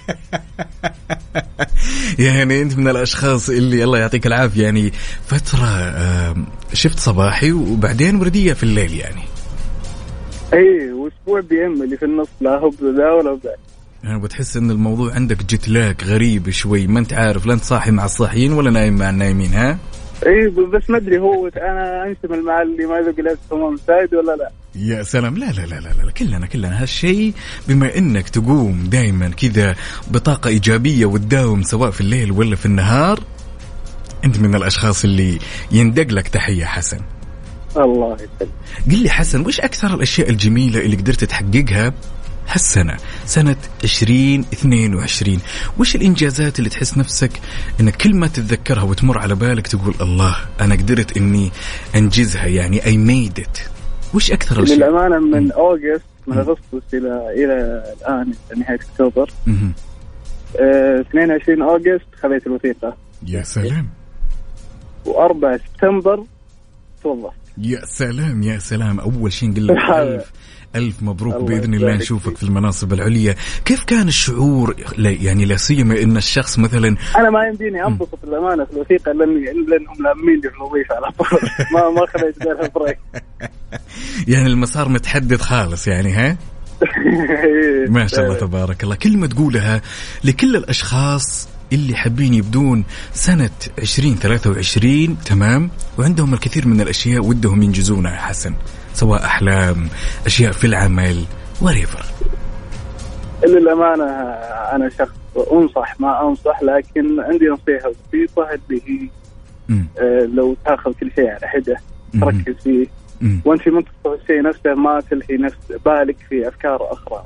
يعني أنت من الأشخاص اللي الله يعطيك العافية. يعني فترة shift صباحي وبعدين وردية في الليل يعني. إي وأسبوع PM اللي في النص لا هو ذا ولا ذا يعني بتحس إن الموضوع عندك جت لاك غريب شوي. ما أنت عارف لا أنت صاحي مع الصاحيين ولا نايم مع النايمين ها؟ اي بس ما أدري هو أنا انشمل مع اللي ما يذوق لذ خمام الفايد ولا لا. يا سلام. لا لا لا لا, لا. كلنا كلنا. هالشيء بما إنك تقوم دائما كذا بطاقة إيجابية وتداوم سواء في الليل ولا في النهار أنت من الأشخاص اللي يندق لك تحية حسن. الله يسلمك. قل لي حسن وش أكثر الأشياء الجميلة اللي قدرت تحققها هالسنة سنة 2022 وش الإنجازات اللي تحس نفسك أنك كل ما تتذكرها وتمر على بالك تقول الله أنا قدرت أني أنجزها يعني I made it. وش أكثر الأشياء؟ للأمانة من أوغست من أغسطس إلى إلى الآن نهاية أكتوبر. مهم. آه، 22 أوغست خذيت الوثيقة. يا سلام. و4 سبتمبر توظفت. يا سلام يا سلام. أول شيء نقول لك ألف ألف مبروك الله بإذن الله نشوفك. في المناصب العليا. كيف كان الشعور؟ يعني لا سيما أن الشخص مثلا أنا ما يمديني أنبسط للامانه في الوثيقة لأني لأنهم لامين لي في الوظيفة على طول. ما ما خذيت غيرها بريك يعني المسار متحدد خالص يعني ها؟ ما شاء الله تبارك الله. كلمة تقولها لكل الأشخاص اللي حابين يبدون سنة 2023 تمام؟ وعندهم الكثير من الأشياء ودهم ينجزونها حسن. سواء أحلام أشياء في العمل وريفر للأمانة أنا شخص أنصح ما أنصح لكن عندي نصيحة بسيطة اللي هي آه، لو تأخذ كل شيء على حدة تركز فيه. وأنت في منتصف الشيء نفسه ما تلهي نفس بالك في أفكار أخرى.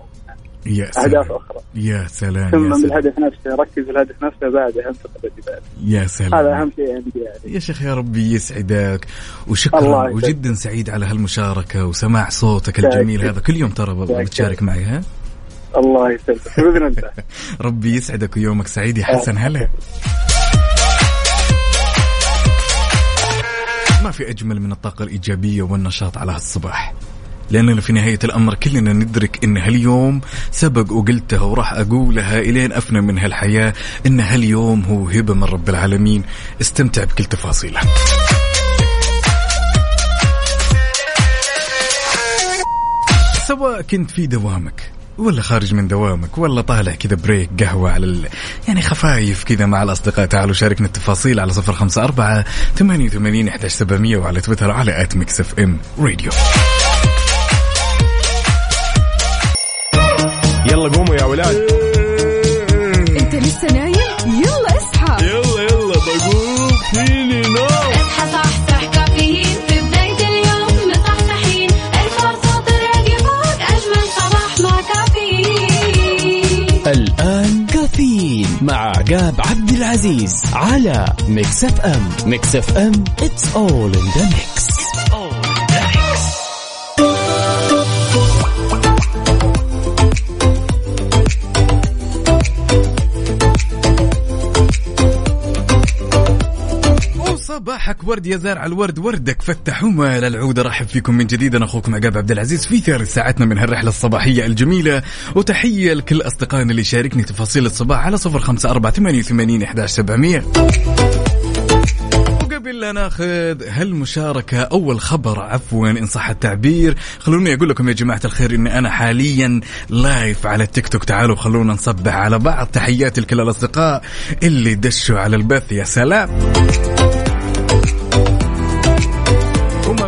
يا أهداف سلام. أخرى. يا سلام ثم يا سلام. الهدف نفسه ركز الهدف نفسه بعدها انتقل اللي بعده يا سلام. هذا أهم شيء عندي يعني. يا شيخ يا ربي يسعدك. وشكرا. وجدا سعيد على هالمشاركة وسماع صوتك الجميل. هذا. كل يوم ترى والله. بتشارك معي ها؟ الله يسلمك باذن الله ربي يسعدك ويومك سعيد يا حسن. هلا. ما في أجمل من الطاقة الإيجابية والنشاط على هالصباح. لأننا في نهاية الأمر كلنا ندرك أن هاليوم سبق وقلتها وراح أقولها إلين أفنى من هالحياة أن هاليوم هو هبة من رب العالمين. استمتع بكل تفاصيله سواء كنت في دوامك ولا خارج من دوامك ولا طالع كذا break قهوة على ال... يعني خفايف كذا مع الأصدقاء تعالوا شاركنا التفاصيل على صفر خمسة أربعة ثمانية وثمانين وعلى تويتر على at Mix FM Radio يلا قوموا يا ولاد. انت لسه نايم؟ يلا اصحى. يلا يلا بقوم. فيني نوم. اصحى صحصح كافيين. في بداية اليوم مصحصحين. الفرصة تراقي فوق أجمل صباح مع كافيين. الآن كافيين مع عقاب عبد العزيز على Mix FM. Mix FM it's all in the mix. وصباحك ورد يا زارع الورد وردك فتح وما للعود ارحب فيكم من جديد أنا أخوكم عقاب عبد العزيز في ثالث ساعتنا من هالرحلة الصباحية الجميلة. وتحية لكل أصدقائنا اللي شاركني تفاصيل الصباح على صفر خمسة أربعة ثمانية وثمانين احداش سبعمئه وقبل لا ناخذ هالمشاركة أول خبر عفوا إن صح التعبير. خلوني أقول لكم يا جماعة الخير إن أنا حاليا لايف على التيك توك تعالوا خلونا نصبح على بعض. تحياتي لكل الأصدقاء اللي دشوا على البث يا سلام.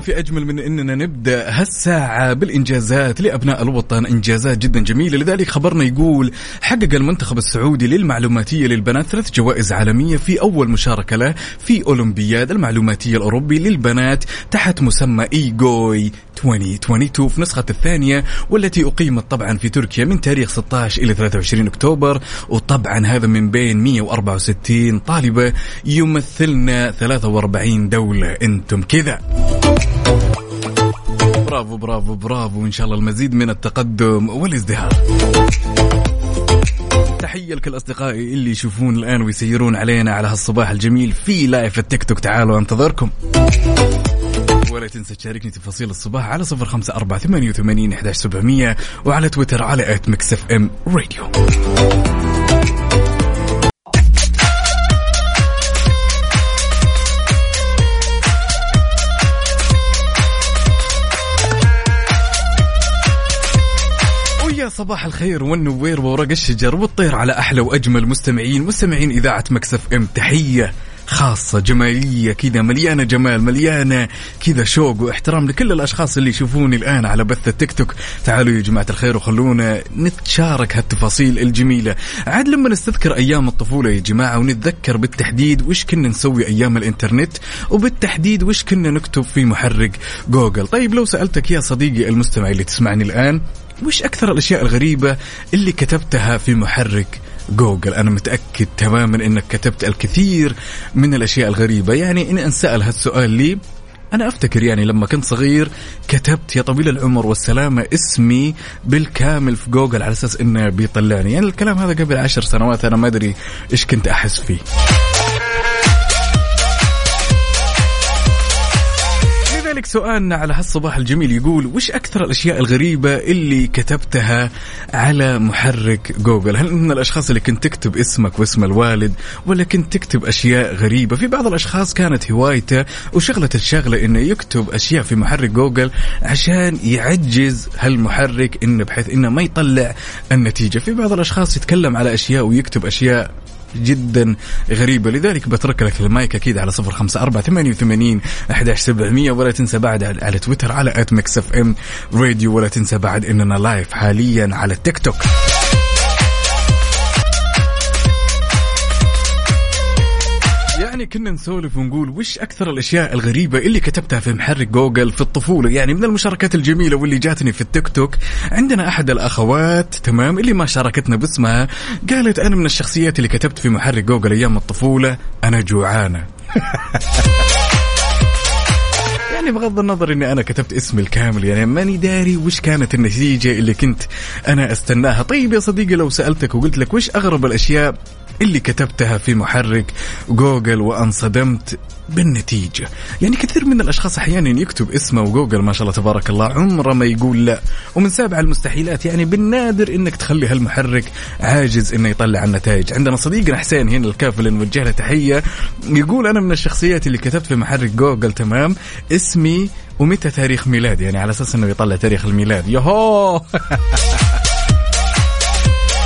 في أجمل من أننا نبدأ هالساعة بالإنجازات لأبناء الوطن. إنجازات جدا جميلة. لذلك خبرنا يقول حقق المنتخب السعودي للمعلوماتية للبنات ثلاث جوائز عالمية في أول مشاركة له في أولمبياد المعلوماتية الأوروبي للبنات تحت مسمى إيجوي. 2022 في نسخة الثانية والتي أقيمت طبعا في تركيا من تاريخ 16 إلى 23 أكتوبر. وطبعا هذا من بين 164 طالبة يمثلنا 43 دولة. أنتم كذا. برافو برافو برافو. إن شاء الله المزيد من التقدم والازدهار. تحية لكل أصدقائي اللي يشوفون الآن ويسيرون علينا على هالصباح الجميل في لايف التيك توك. تعالوا أنتظركم. ولا تنسى تشاركني تفاصيل الصباح على صفر خمسة أربعة ثمانية وثمانين إحداش سبعمية وعلى تويتر على at Mix FM Radio صباح الخير والنوير وورق الشجر والطير على أحلى وأجمل مستمعين مستمعين إذاعة Mix FM. تحية. خاصة جمالية كذا مليانة جمال مليانة كذا شوق واحترام لكل الأشخاص اللي يشوفوني الآن على بث التيك توك. تعالوا يا جماعة الخير وخلونا نتشارك هالتفاصيل الجميلة. عاد لما نستذكر أيام الطفولة يا جماعة ونتذكر بالتحديد وش كنا نسوي أيام الإنترنت وبالتحديد وش كنا نكتب في محرك جوجل. طيب لو سألتك يا صديقي المستمع اللي تسمعني الآن وش أكثر الأشياء الغريبة اللي كتبتها في محرك جوجل. أنا متأكد تماما أنك كتبت الكثير من الأشياء الغريبة. يعني إن أنسأل هالسؤال لي أنا أفتكر يعني لما كنت صغير كتبت يا طويل العمر والسلامة اسمي بالكامل في جوجل على أساس إنه بيطلعني. يعني الكلام هذا قبل عشر سنوات أنا ما أدري إيش كنت أحس فيه. لذلك سؤالنا على هالصباح الجميل يقول وش أكثر الأشياء الغريبة اللي كتبتها على محرك جوجل؟ هل من الأشخاص اللي كنت تكتب اسمك واسم الوالد ولا كنت تكتب أشياء غريبة؟ في بعض الأشخاص كانت هوايته وشغلة الشغلة أنه يكتب أشياء في محرك جوجل عشان يعجز هالمحرك إنه بحيث إنه ما يطلع النتيجة. في بعض الأشخاص يتكلم على أشياء ويكتب أشياء جدا غريبة. لذلك بترك لك المايك أكيد على صفر خمسة أربعة ثمانية وثمانين أحداش سبعمية ولا تنسى بعد على تويتر على at Mix FM Radio ولا تنسى بعد إننا live حاليا على التيك توك يعني كنا نسولف ونقول وش أكثر الأشياء الغريبة اللي كتبتها في محرك جوجل في الطفولة؟ يعني من المشاركات الجميلة واللي جاتني في التيك توك. عندنا أحد الأخوات تمام اللي ما شاركتنا باسمها قالت أنا من الشخصيات اللي كتبت في محرك جوجل أيام الطفولة أنا جوعانة. يعني بغض النظر إني أنا كتبت اسمي الكامل يعني ماني داري وش كانت النتيجة اللي كنت أنا أستناها. طيب يا صديقي لو سألتك وقلت لك وش أغرب الأشياء اللي كتبتها في محرك جوجل وانصدمت بالنتيجة. يعني كثير من الأشخاص أحيانا يكتب اسمه وجوجل ما شاء الله تبارك الله عمره ما يقول لا. ومن سابع المستحيلات يعني بالنادر إنك تخلي هالمحرك عاجز إنه يطلع النتائج. عندنا صديقنا حسين هنا الكافل نوجه له تحية يقول أنا من الشخصيات اللي كتبت في محرك جوجل تمام اسمي ومتى تاريخ ميلادي؟ يعني على أساس إنه يطلع تاريخ الميلاد. يهو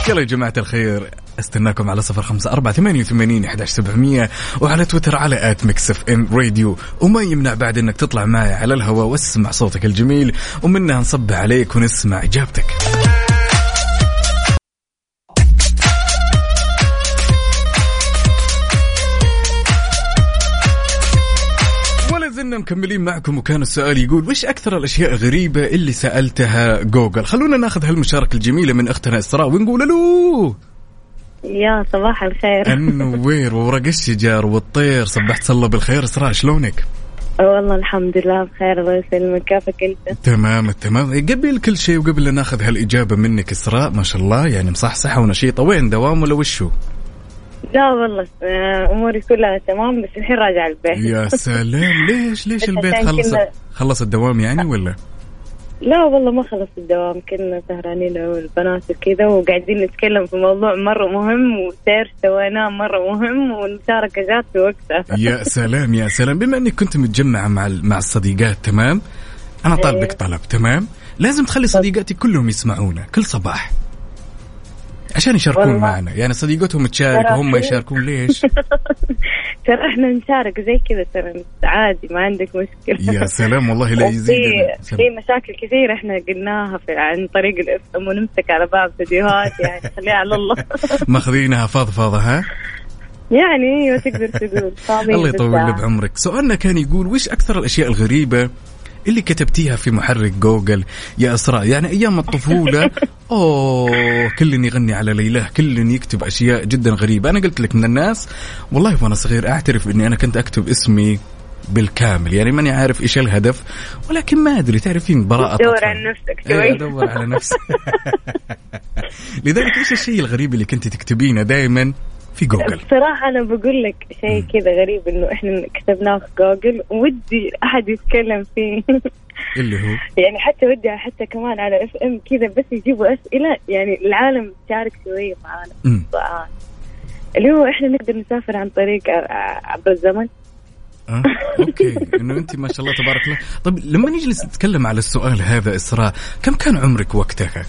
يلا يا جماعة الخير. استناكم على صفر خمسة أربعة ثمانية وثمانين إحداش سبعمية وعلى تويتر على at Mix FM Radio. وما يمنع بعد إنك تطلع معي على الهواء واسمع صوتك الجميل ومنها نصب عليك ونسمع إجابتك. زلنا مكملين معكم وكان السؤال يقول وش أكثر الأشياء الغريبة اللي سألتها جوجل؟ خلونا ناخذ هالمشاركة الجميلة من أختنا إسراء ونقول ألو! يا صباح الخير. النوير وورق الشجر والطير صبحت الله بالخير. إسراء شلونك؟ والله الحمد لله بخير الله يسلمك. كيفك أنت؟ تمام التمام قبل كل شيء وقبل لا ناخذ هالإجابة منك إسراء ما شاء الله يعني مصحصحة ونشيطة. وين؟ دوام ولا وشو؟ لا والله آه، أموري كلها تمام بس الحين راجعه البيت. يا سلام. ليش ليش البيت خلص خلص الدوام يعني ولا؟ لا والله ما خلص الدوام كنا سهرانين أنا والبنات وكذا وقاعدين نتكلم في موضوع مرة مهم وسير سويناه مرة مهم والمشاركة جات في وقتها يا سلام يا سلام. بما إنك كنت متجمعة مع مع الصديقات تمام؟ أنا طالبك إيه. طلب تمام؟ لازم تخلي صديقاتي كلهم يسمعونا كل صباح. عشان يشاركون والله. معنا. يعني صديقتهم تشارك وهم في- يشاركون. ليش؟ ترى إحنا نشارك زي كذا ترى. عادي ما عندك مشكلة. يا سلام والله لا يزيد في مشاكل كثيرة إحنا قلناها في عن طريق الاف ام ونمسك على بعض فيديوهات يعني. خليها على الله. ماخذينها فضفاضه ها؟ يعني أيوه تقدر تقول. الله يطول بعمرك. سؤالنا كان يقول وش أكثر الأشياء الغريبة اللي كتبتيها في محرك جوجل يا اسراء يعني أيام الطفولة. أوه كل يغني على ليلاه كل يكتب أشياء جدا غريبة. أنا قلت لك من الناس والله وأنا صغير أعترف إني أنا كنت أكتب اسمي بالكامل. يعني ماني عارف إيش الهدف ولكن ما أدري تعرفين براءة دور. عن نفسك إيه، شوي. ادور على نفسي لذلك إيش الشيء الغريب اللي كنت تكتبينه دائما في جوجل. بصراحة أنا بقول لك شيء كذا غريب إنه إحنا كتبناه في جوجل. ودي أحد يتكلم فيه. اللي هو؟ يعني حتى ودي حتى كمان على FM كذا بس يجيبوا أسئلة. يعني العالم تشارك شوية معانا. اللي هو إحنا نقدر نسافر عن طريق عبر الزمن. آه، okay. إنه أنت ما شاء الله تبارك الله. طيب لما نجلس نتكلم على السؤال هذا إسراء كم كان عمرك وقتها؟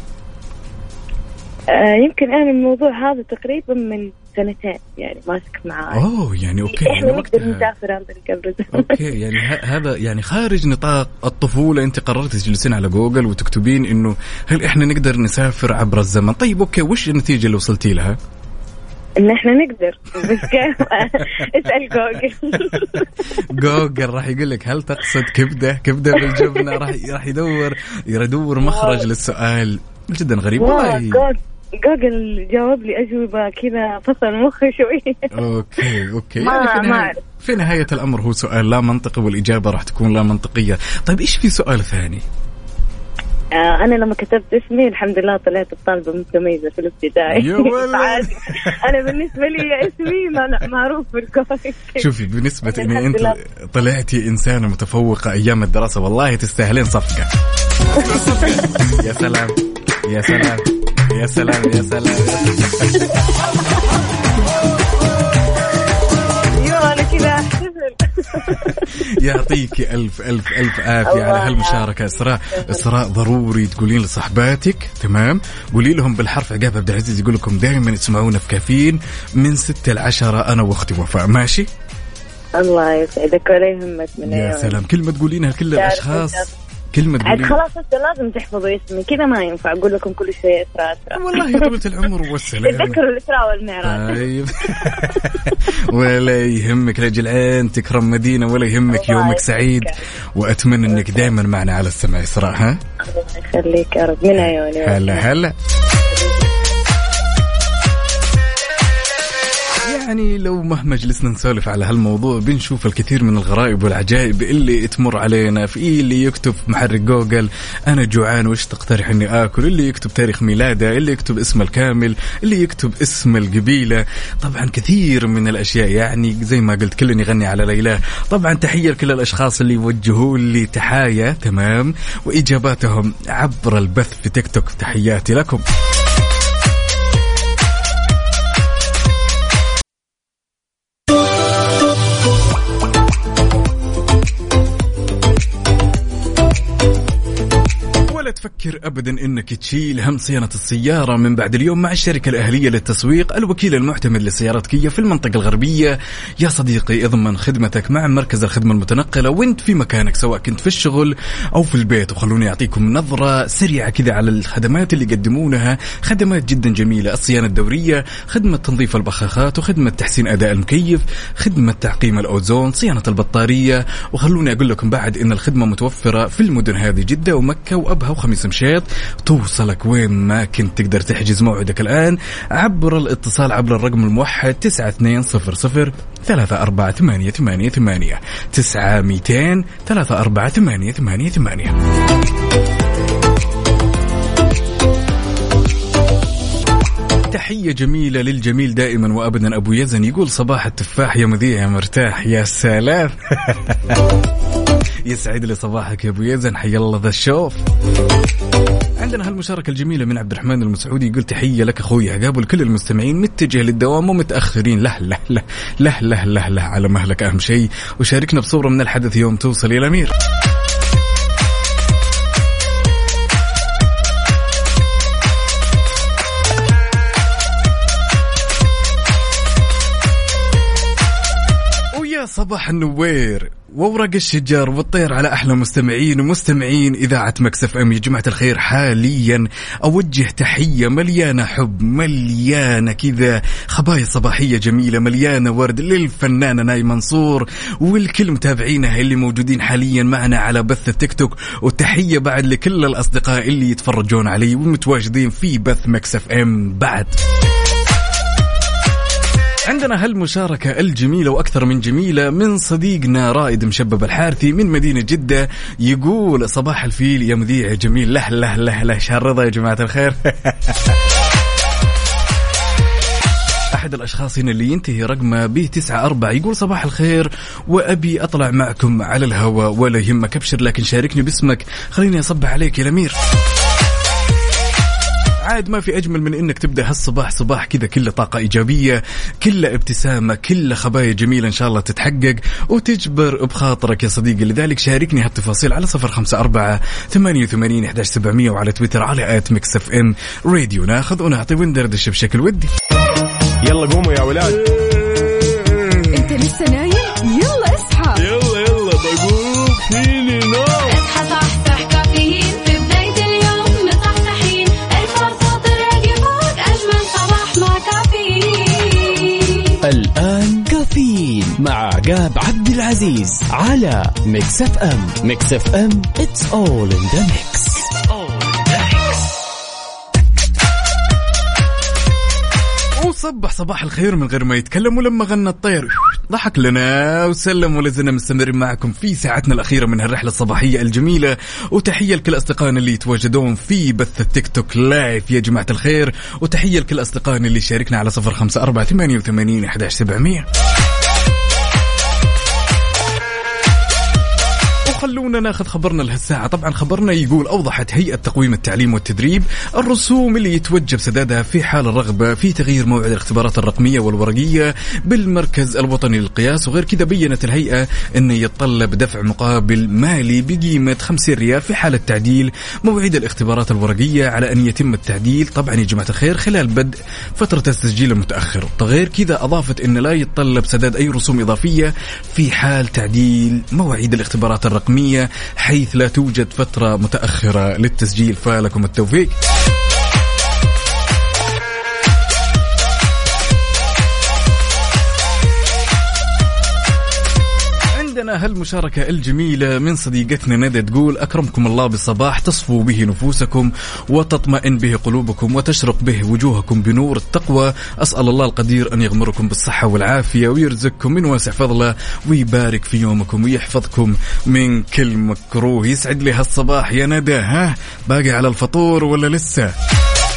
آه يمكن أنا الموضوع هذا تقريبا من سنتين يعني ماسك معاي. أوه يعني okay يعني إحنا نقدر وقتها نسافر عن طريق عبر الزمن. okay يعني هذا يعني خارج نطاق الطفولة أنت قررت تجلسين على جوجل وتكتبين إنه هل إحنا نقدر نسافر عبر الزمن؟ طيب okay وش النتيجة اللي وصلتي لها؟ إن إحنا نقدر بس كيف اسأل جوجل. جوجل راح يقول لك هل تقصد كبدة؟ كبدة بالجبنة؟ راح راح يدور يدور مخرج للسؤال. جدا غريب والله. جوجل جاوب لي اجوبه كذا فصل مخي شوي okay okay ما- يعني في ما نهاية, أعرف. في نهاية الأمر هو سؤال لا منطقي والإجابة راح تكون لا منطقية طيب إيش في سؤال ثاني آه أنا لما كتبت اسمي الحمد لله طلعت الطالبة متميزه في الابتدائي يا ولد. فعادي. أنا بالنسبة لي اسمي ما- معروف بالكويس شوفي أنا إني أنت. طلعتي إنسانة متفوقة أيام الدراسة والله تستاهلين صفقة يا سلام يا سلام يا سلام يا سلام. أيوه أنا كذا. احتفل يعطيك ألف ألف ألف عافية الله على هالمشاركة إسراء إسراء ضروري تقولين لصحباتك. تمام؟ قولي لهم بالحرف عقاب عبد العزيز يقول لكم دائما يسمعونا في كافيين من ستة لعشرة أنا وأختي وفاء. ماشي؟ الله يسعدك ولا يهمك من يا. سلام. كلمة تقولينها لكل الأشخاص. كلمة عاد خلاص هسه لازم تحفظوا اسمي. كذا ما ينفع أقول لكم كل شوية اسراء اسراء والله طولة العمر والسلامة تذكروا الإسراء والمعراج. طيب. ولا يهمك رجل عين تكرم مدينة ولا يهمك يومك سعيد. يسعدك. وأتمنى أنك دائما معنا على السمع إسراء ها؟ الله يخليك يا رب. من عيوني. هلا هلا. يعني لو مهما جلسنا نسولف على هالموضوع بنشوف الكثير من الغرائب والعجائب اللي تمر علينا في اللي يكتب في محرك جوجل أنا جوعان وش تقترح إني آكل؟ اللي يكتب تاريخ ميلاده اللي يكتب اسمه الكامل اللي يكتب اسم القبيلة. طبعا كثير من الأشياء يعني زي ما قلت كل يغني على ليلى. طبعا تحية لكل الأشخاص اللي يوجهوا لي تحايا تمام؟ وإجاباتهم عبر البث في تيك توك تحياتي لكم. تفكر ابدا إنك تشيل هم صيانة السيارة من بعد اليوم مع الشركة الأهلية للتسويق. الوكيل المعتمد لسيارات كيا في المنطقة الغربية. يا صديقي اضمن خدمتك مع مركز الخدمة المتنقلة. وانت في مكانك سواء كنت في الشغل أو في البيت. وخلوني أعطيكم نظرة سريعة كذا على الخدمات اللي يقدمونها. خدمات جدا جميلة. الصيانة الدورية خدمة تنظيف البخاخات وخدمة تحسين أداء المكيف خدمة تعقيم الأوزون صيانة البطارية. وخلوني أقول لكم بعد إن الخدمة متوفرة في المدن هذه جدة ومكة وأبها وخميس مشيط توصلك وين ما كنت تقدر تحجز موعدك الآن عبر الاتصال عبر الرقم الموحد 9200 ثلاثة أربعة ثمانية ثمانية ثمانية. تسعة ميتين ثلاثة أربعة ثمانية ثمانية ثمانية. تحية جميلة للجميل دائما وأبدا. أبو يزن يقول صباح التفاح يا مذيع يا مرتاح يا سلام. يسعد لي صباحك يا أبو يزن حي الله ذا الشوف. عندنا هالمشاركة الجميلة من عبد الرحمن المسعودي يقول تحية لك أخوي عقاب ولكل المستمعين متجه للدوام ومتأخرين. له له له له له له له على مهلك أهم شيء. وشاركنا بصورة من الحدث يوم توصل إلى الأمير ويا صباح النوير. وورق الشجر والطير على أحلى مستمعين ومستمعين إذاعة مكسف أم. يا جماعة الخير حاليا أوجه تحية مليانة حب مليانة كذا خبايا صباحية جميلة مليانة ورد للفنانة ناي منصور والكل متابعينها اللي موجودين حاليا معنا على بث التيك توك. وتحيه بعد لكل الأصدقاء اللي يتفرجون علي والمتواجدين في بث مكسف أم. بعد. عندنا هالمشاركة الجميلة وأكثر من جميلة من صديقنا رائد مشبب الحارثي من مدينة جدة يقول صباح الفيل يا مذيع جميل. له له له له. شهر رضا يا جماعة الخير. أحد الأشخاص هنا اللي ينتهي رقمه ب 94 يقول صباح الخير وأبي أطلع معكم على الهواء ولا يهمك. أبشر لكن شاركني باسمك. خليني أصبح عليك يا الأمير. عاد ما في أجمل من إنك تبدأ هالصباح صباح كذا كله طاقة إيجابية كله ابتسامة كله خبايا جميلة إن شاء الله تتحقق وتجبر بخاطرك يا صديقي. لذلك شاركني هالتفاصيل على صفر خمسة أربعة ثمانية وثمانين احداش سبعمئه وعلى تويتر على at Mix FM Radio. ناخذ ونعطي وندردش بشكل ودي. يلا قوموا يا ولاد. العزيز على Mix FM Mix FM it's all in the mix. وصبح صباح الخير من غير ما يتكلم ولما غنى الطير. ضحك لنا وسلم ولازلنا مستمرين معكم في ساعتنا الأخيرة من هالرحلة الصباحية الجميلة. وتحية لكل أصدقائنا اللي يتواجدون في بث التيك توك live يا جماعة الخير وتحية لكل أصدقائنا اللي شاركنا على صفر خمسة أربعة ثمانية وثمانين أحداش سبعمية. وخلونا ناخذ خبرنا لهالساعة طبعا خبرنا يقول أوضحت هيئة تقويم التعليم والتدريب الرسوم اللي يتوجب سدادها في حال الرغبة في تغيير موعد الاختبارات الرقمية والورقية بالمركز الوطني للقياس وغير كذا بينت الهيئة أنه يتطلب دفع مقابل مالي بقيمة 50 ريال في حالة تعديل موعد الاختبارات الورقية على أن يتم التعديل. طبعا يا جماعة الخير خلال بدء فترة التسجيل المتأخر. غير كذا أضافت أن لا يتطلب سداد أي رسوم إضافية في حال تعديل مواعيد الاختبارات الرقمية حيث لا توجد فترة متأخرة للتسجيل فلكم التوفيق. هالمشاركة الجميلة من صديقتنا ندى تقول أكرمكم الله بالصباح تصفو به نفوسكم وتطمئن به قلوبكم وتشرق به وجوهكم بنور التقوى. أسأل الله القدير أن يغمركم بالصحة والعافية ويرزقكم من واسع فضله ويبارك في يومكم ويحفظكم من كل مكروه. يسعد لي هالصباح يا ندى ها باقي على الفطور ولا لسه؟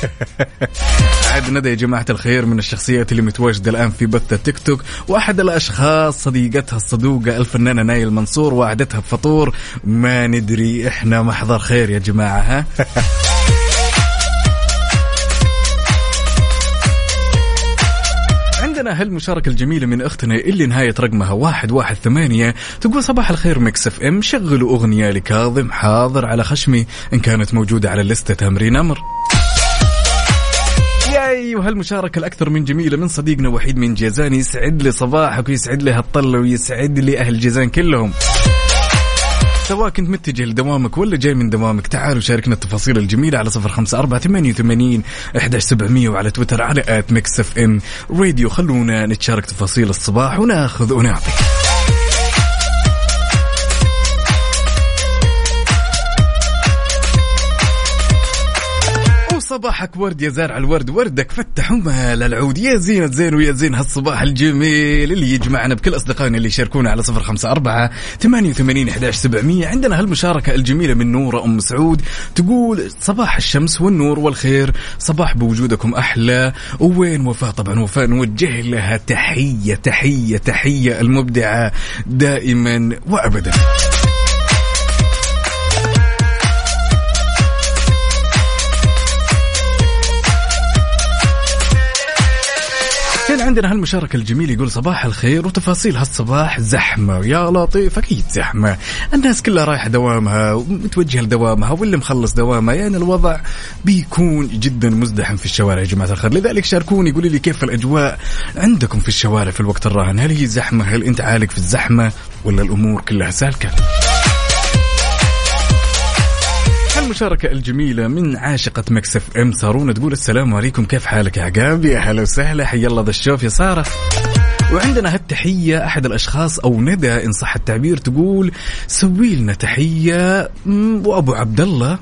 عاد ندى يا جماعة الخير من الشخصيات اللي متواجدة الآن في بث التيك توك وأحد الأشخاص صديقتها الصدوقة الفنانة نايل منصور وعدتها بفطور. ما ندري إحنا محضر خير يا جماعة ها؟ عندنا هالمشاركة الجميلة من أختنا اللي نهاية رقمها واحد واحد ثمانية. تقول صباح الخير Mix FM شغلوا أغنية لكاظم حاضر على خشمي إن كانت موجودة على اللستة تامرين أمر ياي وهالمشاركة الأكثر من جميلة من صديقنا وحيد من جيزان يسعد لي صباحك ويسعد لي هالطلة ويسعد لي أهل جيزان كلهم. سواء كنت متجه لدوامك ولا جاي من دوامك تعالوا شاركنا التفاصيل الجميلة على صفر خمسة أربعة ثمانية وثمانين إحداش سبعمية وعلى تويتر على at Mix FM Radio. خلونا نتشارك تفاصيل الصباح وناخذ ونعطي. صباحك ورد يا زارع الورد وردك فتح ومال العود. يا زينة زين ويا زين هالصباح الجميل اللي يجمعنا بكل أصدقائنا اللي يشاركونا على صفر خمسة أربعة ثمانية وثمانين إحداش سبعمية. عندنا هالمشاركة الجميلة من نورة أم سعود تقول صباح الشمس والنور والخير صباح بوجودكم أحلى. وين وفاء؟ طبعا وفاء نوجه لها تحية تحية تحية المبدعة دائما وأبدا. عندنا هالمشاركة الجميلة يقول صباح الخير وتفاصيل هالصباح زحمة. يا لطيف أكيد زحمة. الناس كلها رايحة دوامها ومتوجهة لدوامها واللي مخلص دوامها يعني الوضع بيكون جدا مزدحم في الشوارع يا جماعة الخير. لذلك شاركوني قولوا لي كيف الأجواء عندكم في الشوارع في الوقت الراهن؟ هل هي زحمة؟ هل أنت عالق في الزحمة؟ ولا الأمور كلها سالكة؟ المشاركة الجميلة من عاشقة Mix FM سارونا تقول السلام عليكم كيف حالك يا عقاب؟ يا هلا وسهلا حيا الله ذا الشوف يا سارة. وعندنا هالتحية أحد الأشخاص أو ندى إن صح التعبير تقول سوي لنا تحية وأبو عبد الله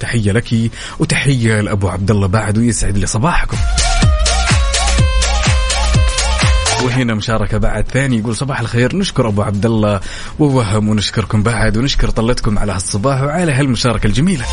تحية لك وتحية لأبو عبد الله بعد ويسعد لي صباحكم. وهنا مشاركة بعد ثاني يقول صباح الخير. نشكر أبو عبد الله ووهم ونشكركم بعد ونشكر طلتكم على هالصباح وعلى هالمشاركة الجميلة.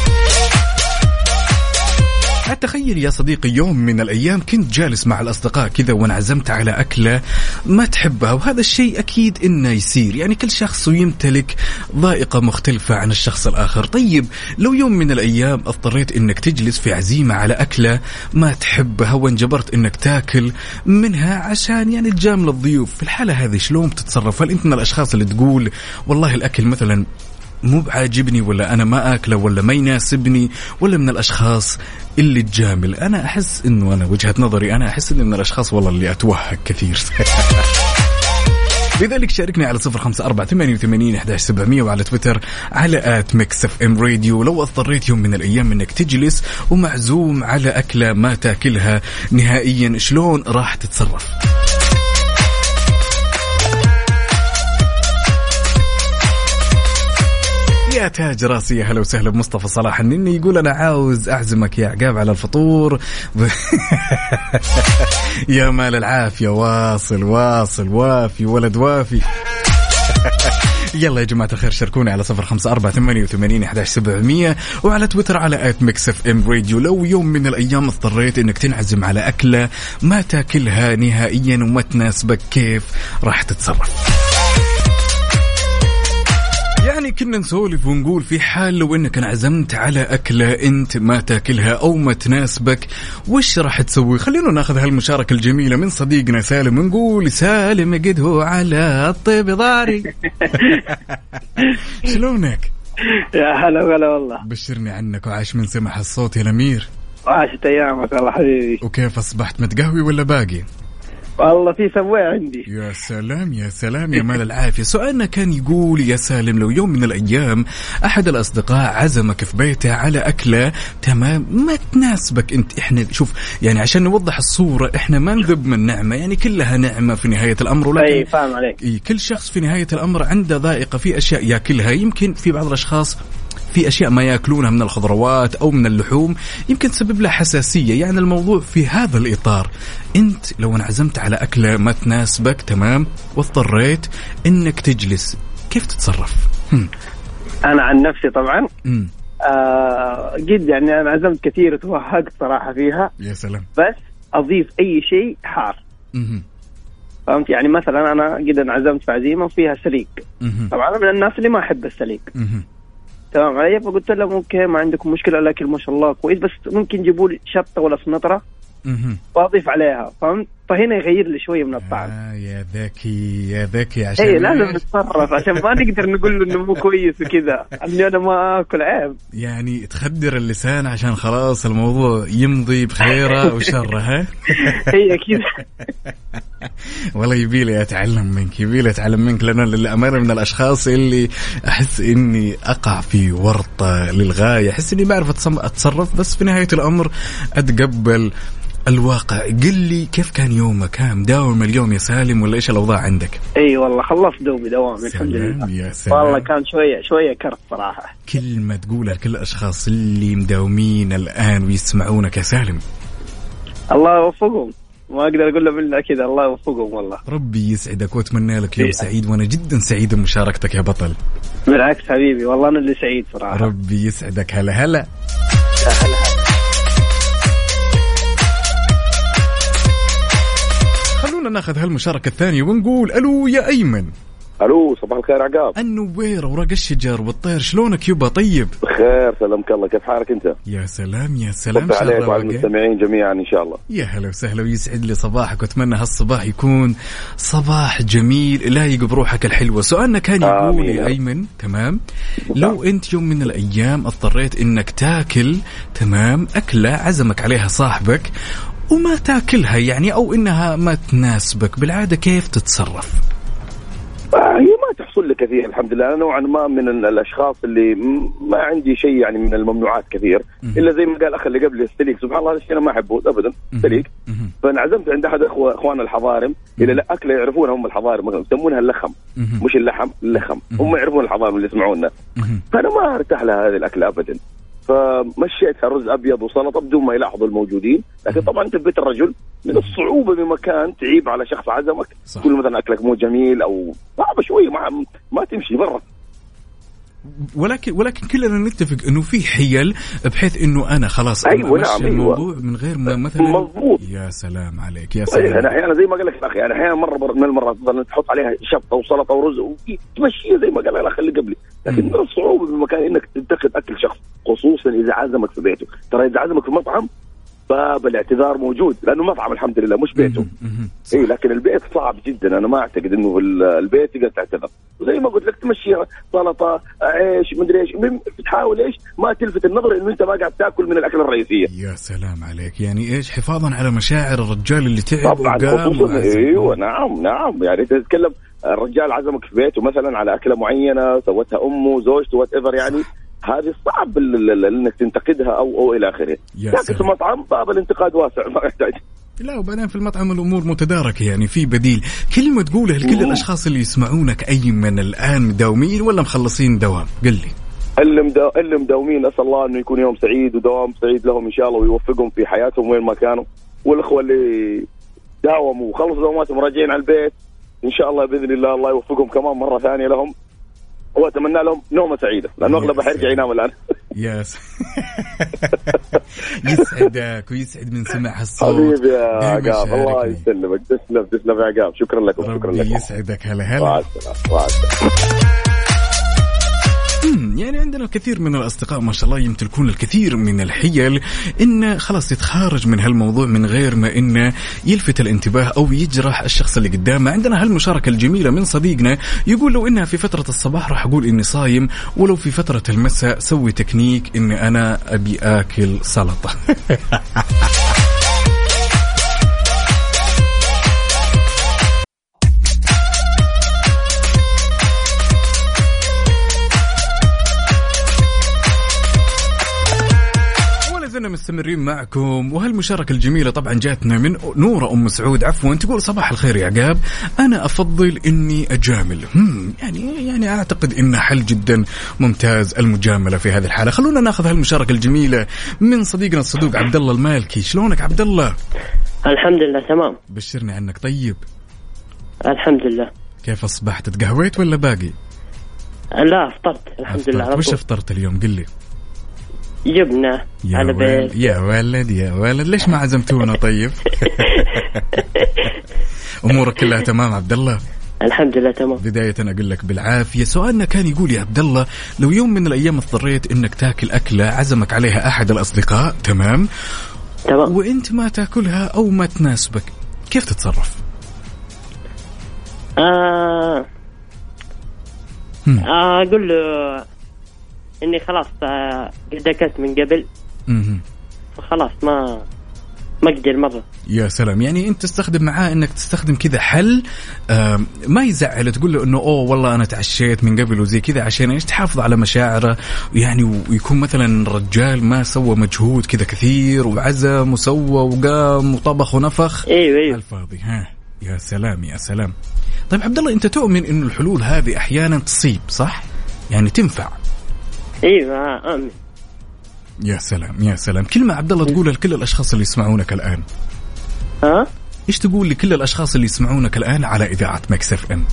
حتى تخيل يا صديقي يوم من الأيام كنت جالس مع الأصدقاء كذا وانعزمت على أكلة ما تحبها وهذا الشيء أكيد إنه يصير. يعني كل شخص يمتلك ذائقة مختلفة عن الشخص الآخر. طيب لو يوم من الأيام اضطريت إنك تجلس في عزيمة على أكلة ما تحبها وانجبرت إنك تاكل منها عشان يعني تجامل الضيوف. في الحالة هذه شلون بتتصرف؟ هل أنت من الأشخاص اللي تقول والله الأكل مثلا مو بعاجبني ولا أنا ما آكله ولا ما يناسبني ولا من الأشخاص اللي تجامل. أنا أحس إنه أنا وجهة نظري أنا أحس إني من الأشخاص والله اللي أتوهق كثير. لذلك شاركني على صفر خمسة أربعة ثمانية وثمانين أحداش سبعمية وعلى تويتر على at Mix FM Radio. لو اضطريت يوم من الأيام أنك تجلس ومعزوم على أكلة ما تاكلها نهائيا شلون راح تتصرف؟ يا تاج راسي هلا وسهلا بمصطفى صلاح النني. يقول أنا عاوز أعزمك يا عقاب على الفطور. يا مال العافية. واصل واصل وافي ولد وافي. يلا يا جماعة الخير شاركوني على صفر خمسة أربعة ثمانية وثمانين أحداش سبعمية. وعلى تويتر على at Mix FM Radio. لو يوم من الأيام اضطريت إنك تنعزم على أكلة ما تاكلها نهائيا وما تناسبك كيف؟ راح تتصرف. يعني كنا نسولف ونقول في حال لو إنك انعزمت على أكلة أنت ما تاكلها أو ما تناسبك وش راح تسوي؟ خلينا ناخذ هالمشاركة الجميلة من صديقنا سالم ونقول سالم قد هو على الطيب ضاري شلونك؟ يا هلا وغلا والله بشرني عنك وعاش من سمح الصوت يا الأمير عاشت أيامك والله حبيبي وكيف أصبحت متقهوي ولا باقي؟ والله في سويه عندي. يا سلام يا سلام يا مال العافية. سؤالنا كان يقول يا سالم لو يوم من الأيام أحد الأصدقاء عزمك في بيته على أكلة تمام ما تناسبك أنت؟ إحنا شوف يعني عشان نوضح الصورة إحنا ما نذب من نعمة يعني كلها نعمة في نهاية الأمر ولكن اي فاهم عليك. كل شخص في نهاية الأمر عنده ذائقة في أشياء ياكلها. يمكن في بعض الأشخاص في أشياء ما يأكلونها من الخضروات أو من اللحوم يمكن تسبب لها حساسية يعني الموضوع في هذا الإطار أنت لو انعزمت على أكلة ما تناسبك تمام واضطريت إنك تجلس كيف تتصرف. أنا عن نفسي طبعا مم. آه جد يعني أنا عزمت كثير وتوهقت صراحة فيها يا سلام بس أضيف أي شيء حار مهم. فهمت يعني مثلا أنا قد انعزمت في عزيمة وفيها سليق. طبعا أنا من الناس اللي ما أحب السليق مهم. تمام. علي فقلت لهم okay ما عندكم مشكلة الاكل ما شاء الله كويس. بس ممكن جيبوا لي شطة ولا سنطرة. وأضيف عليها فهمت؟ فهنا يغير لي شوية من الطعم. آه يا ذكي يا ذكي عشان اي لازم إيش؟ نتصرف عشان ما نقدر نقول له إنه مو كويس وكذا. إني أنا ما آكل عيب. يعني تخدر اللسان عشان خلاص الموضوع يمضي بخيره أو شره ها؟ هي كذا والله يبي لي أتعلم منك يبي لي أتعلم منك لأن للامانه من الأشخاص اللي أحس إني أقع في ورطة للغاية أحس إني بعرف أتصرف بس في نهاية الأمر أتقبل الواقع. قل لي كيف كان يومك؟ ها مداوم اليوم يا سالم ولا إيش الأوضاع عندك؟ إي والله خلصت دوبي دوامي الحمد لله. يا سلام. والله كان شوية شوية كرف صراحة. كلمة تقولها لكل الأشخاص اللي مداومين الآن ويسمعونك يا سالم. الله يوفقهم. ما أقدر أقول له بالله كذا الله يوفقهم والله. ربي يسعدك وأتمنى لك يوم سعيد وأنا جدا سعيد بمشاركتك يا بطل. بالعكس حبيبي والله أنا اللي سعيد صراحة. ربي يسعدك. هلا. هلا هلا. خلونا ناخذ هالمشاركة الثانية ونقول ألو يا أيمن. ألو صباح الخير عقاب. النوير ورق الشجر والطير شلونك يبا طيب. بخير سلمك الله. كيف حالك أنت؟ يا سلام يا سلام. عليك وعلى. المستمعين جميعا إن شاء الله. يا هلا وسهلا ويسعد لي صباحك وأتمنى هالصباح يكون صباح جميل لايق بروحك الحلوة. سؤالنا كان يقول يا. أيمن تمام؟ لو أنت يوم من الأيام اضطريت إنك تاكل تمام أكلة عزمك عليها صاحبك وما تاكلها يعني أو إنها ما تناسبك بالعادة كيف تتصرف؟ آه، هي ما تحصل لي كثير الحمد لله. أنا نوعا ما من ال- الأشخاص اللي ما عندي شيء يعني من الممنوعات كثير. إلا زي ما قال الاخ اللي قبلي السليك سبحان الله هذا الشيء أنا ما أحبه ابدا سليك مهم. فانعزمت عند أحد أخوان الحضارم إلى أكله يعرفونها هم الحضارم يسمونها اللخم. مش اللحم اللخم. هم يعرفون الحضارم اللي يسمعونا. فأنا ما أرتاح لها هذه الأكلة ابدا. فمشيتها رز أبيض وسلطة بدون ما يلاحظوا الموجودين لكن طبعا أنت في بيت الرجل من الصعوبة بمكان تعيب على شخص عزمك. صح. تقول مثلا أكلك مو جميل أو صعبه شوية ما ما تمشي برا. ولكن ولكن كلنا نتفق إنه في حيل بحيث إنه أنا خلاص أيوة، أمشي نعم، أيوة. الموضوع من غير ما مثلا مضبوط. يا سلام عليك يا طيب أنا سلام أحيانا زي ما قال لك الاخ يعني أحيانا مرة من المرات تحط عليها شطه وسلطة ورز وتمشيها زي ما قال الاخ اللي قبلي لكن من الصعوبة بالمكان إنك تنتقد أكل شخص خصوصا إذا عزمك في بيته ترى إذا عزمك في مطعم باب الاعتذار موجود لأنه مطعم الحمد لله مش بيته. اي لكن البيت صعب جدا أنا ما أعتقد إنه البيت تقدر تعتذر. وزي ما قلت لك تمشيها سلطة عيش مدري إيش تحاول إيش ما تلفت النظر إنه أنت ما قاعد تأكل من الأكلة الرئيسية. يا سلام عليك. يعني إيش حفاظا على مشاعر الرجال اللي تعب وقام. أيوه نعم نعم. يعني تتكلم الرجال عزمك في بيته مثلا على أكلة معينة سوتها أمه زوجته وات ايفر يعني. هذه صعب انك تنتقدها أو أو إلى اخره. لكن. في مطعم باب الانتقاد واسع ما يحتاج. لا وبعدين في المطعم الأمور متداركة يعني في بديل. كلمه تقولها لكل الأشخاص اللي يسمعونك أي من الآن مداومين ولا مخلصين دوام؟ قل لي. اللي. اللي مداومين أسأل الله إنه يكون يوم سعيد ودوام سعيد لهم إن شاء الله ويوفقهم في حياتهم وين ما كانوا. والأخوة اللي داوموا وخلصوا دواماتهم راجعين على البيت إن شاء الله بإذن الله الله يوفقهم كمان مرة ثانية لهم. واتمنى لهم نومة سعيدة لأنه اغلبها حيرجع ينام الآن. يا س... يسعدك ويسعد من سمع هالصوت. حبيبي يا عقاب الله. يسلمك. تسلم تسلم يا عقاب. شكرا لكم شكرا لكم يسعدك هلا هلا. مع السلامة مع السلامة. يعني عندنا الكثير من الأصدقاء ما شاء الله يمتلكون الكثير من الحيل إنه خلاص يتخارج من هالموضوع من غير ما إنه يلفت الانتباه أو يجرح الشخص اللي قدامه. عندنا هالمشاركة الجميلة من صديقنا يقول لو إنها في فترة الصباح راح أقول إني صايم ولو في فترة المساء سوي تكنيك إني أنا أبي آكل سلطة. زلنا مستمرين معكم وهالمشاركة الجميلة طبعا جاتنا من نورة أم سعود. عفوا تقول صباح الخير يا عقاب. أنا أفضل إني أجامل. هم يعني يعني أعتقد إنه حل جدا ممتاز المجاملة في هذه الحالة. خلونا ناخذ هالمشاركة الجميلة من صديقنا الصدوق عبد الله المالكي. شلونك عبد الله الحمد لله تمام. بشرني عنك. طيب. الحمد لله. كيف أصبحت؟ تقهويت ولا باقي؟ لا أفطرت. الحمد لله على وش طول. أفطرت اليوم؟ قل لي. جبنه يا على بيت يا ولد يا ولد ليش ما عزمتونا طيب؟ أمورك كلها تمام عبد الله الحمد لله تمام. بداية أقول لك بالعافية. سؤالنا كان يقول يا عبد الله لو يوم من الأيام اضطريت إنك تاكل أكلة عزمك عليها أحد الأصدقاء تمام؟ تمام. وأنت ما تاكلها أو ما تناسبك كيف تتصرف؟ آه. آه أقول له إني خلاص آه قد أكلت من قبل. فخلاص ما ما أقدر مره يا سلام. يعني أنت تستخدم معاه إنك تستخدم كذا حل آم، ما يزعل. تقول له إنه أوه والله أنا تعشيت من قبل وزي كذا عشان إيش؟ تحافظ على مشاعره يعني ويكون مثلا رجال ما سوى مجهود كذا كثير وعزم وسوى وقام وطبخ ونفخ. أيوه أيوه. الفاضي ها. يا سلام يا سلام. طيب عبد الله أنت تؤمن إنه الحلول هذه أحيانا تصيب صح؟ يعني تنفع. أيوه امن يا سلام يا سلام. كلمه عبد الله تقولها لكل الأشخاص اللي يسمعونك الآن. ها؟ إيش تقول لكل الأشخاص اللي يسمعونك الآن على إذاعة Mix FM؟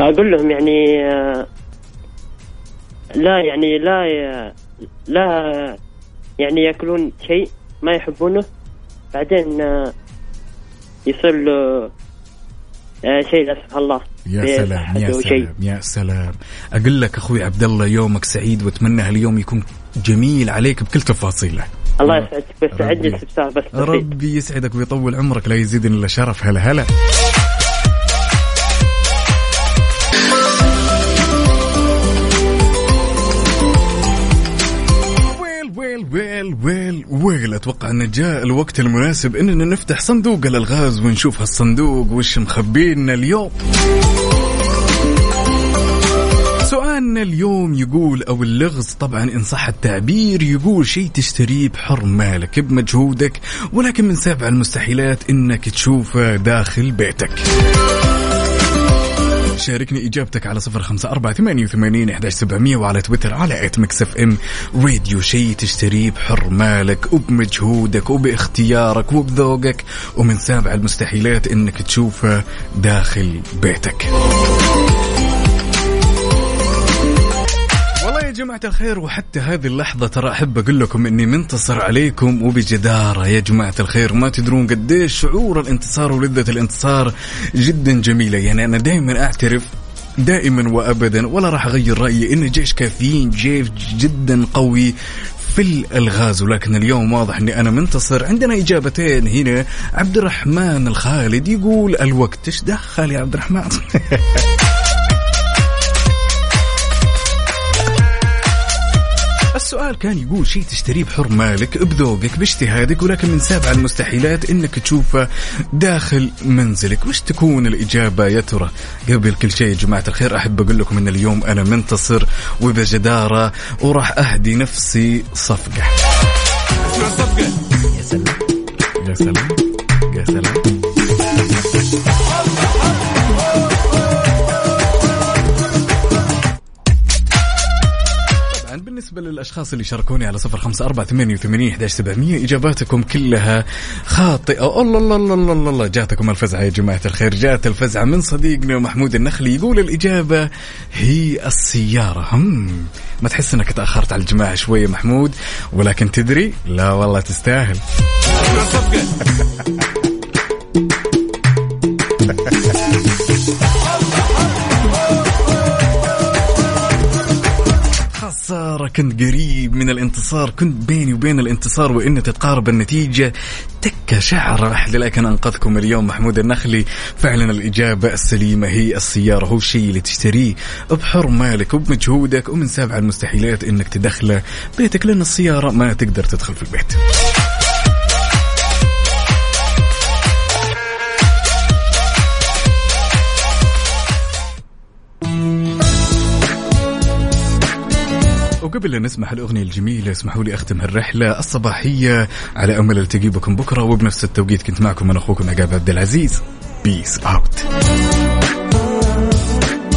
أقول لهم يعني آه لا يعني لا لا يعني يأكلون شيء ما يحبونه بعدين آه يصير له شيء لا سمح الله يا في سلام يا شيء. سلام يا سلام أقول لك أخوي عبد الله يومك سعيد وأتمنى هاليوم يكون جميل عليك بكل تفاصيله الله يسعدك بس ربي. استفسار بس بسيط. ربي يسعدك ويطول عمرك لا يزيدني إلا شرف هلا هلا well well well well أتوقع أن جاء الوقت المناسب إننا نفتح صندوق الألغاز ونشوف هالصندوق وش مخبينا اليوم. سؤالنا اليوم يقول أو اللغز طبعا إن صح التعبير يقول شيء تشتريه بحر مالك بمجهودك ولكن من سابع المستحيلات إنك تشوفه داخل بيتك. شاركني إجابتك على صفر خمسة أربعة ثمانية وثمانين إحداش سبعمية وعلى تويتر على at Mix FM راديو شيء تشتريه بحر مالك وبمجهودك وباختيارك وبذوقك ومن سابع المستحيلات إنك تشوفه داخل بيتك. جماعة الخير وحتى هذه اللحظة ترى أحب أقول لكم إني منتصر عليكم وبجدارة. يا جماعة الخير ما تدرون قديش شعور الانتصار ولذة الانتصار جدا جميلة. يعني أنا دائما أعترف دائما وابدا ولا راح أغير رأيي إن جيش كافيين جيش جدا قوي في الألغاز. ولكن اليوم واضح إني أنا منتصر. عندنا إجابتين هنا. عبد الرحمن الخالد يقول الوقت إيش دخل يا عبد الرحمن؟ السؤال كان يقول شيء تشتريه بحر مالك بذوقك باجتهادك ولكن من سابع المستحيلات إنك تشوفه داخل منزلك. وش تكون الإجابة يا ترى؟ قبل كل شيء يا جماعة الخير أحب أقول لكم إن اليوم أنا منتصر وبجدارة وراح أهدي نفسي صفقة. يا سلام. يا سلام. يا سلام. بالنسبة للأشخاص اللي شاركوني على صفر خمسة أربعة ثمانية وثمانين إحداش سبعمية إجاباتكم كلها خاطئة. الله الله الله الله الله, الله. جاتكم الفزعة يا جماعة الخير. جات الفزعة من صديقنا محمود النخلي يقول الإجابة هي السيارة. هم. ما تحس أنك تأخرت على الجماعة شوية محمود؟ ولكن تدري؟ لا والله تستاهل. خسارة كنت قريب من الانتصار كنت بيني وبين الانتصار وإن تتقارب النتيجة. تكة شعر أحلى لكن أنقذكم اليوم محمود النخلي. فعلا الإجابة السليمة هي السيارة هو الشيء اللي تشتريه. بحر مالك وبمجهودك ومن سابع المستحيلات إنك تدخله بيتك لأن السيارة ما تقدر تدخل في البيت. وقبل لا نسمح الأغنية الجميلة اسمحوا لي أختم هالرحلة الصباحية على أمل التقي بكم بكرة وبنفس التوقيت كنت معكم أنا أخوكم عقاب عبد العزيز. بيس أوت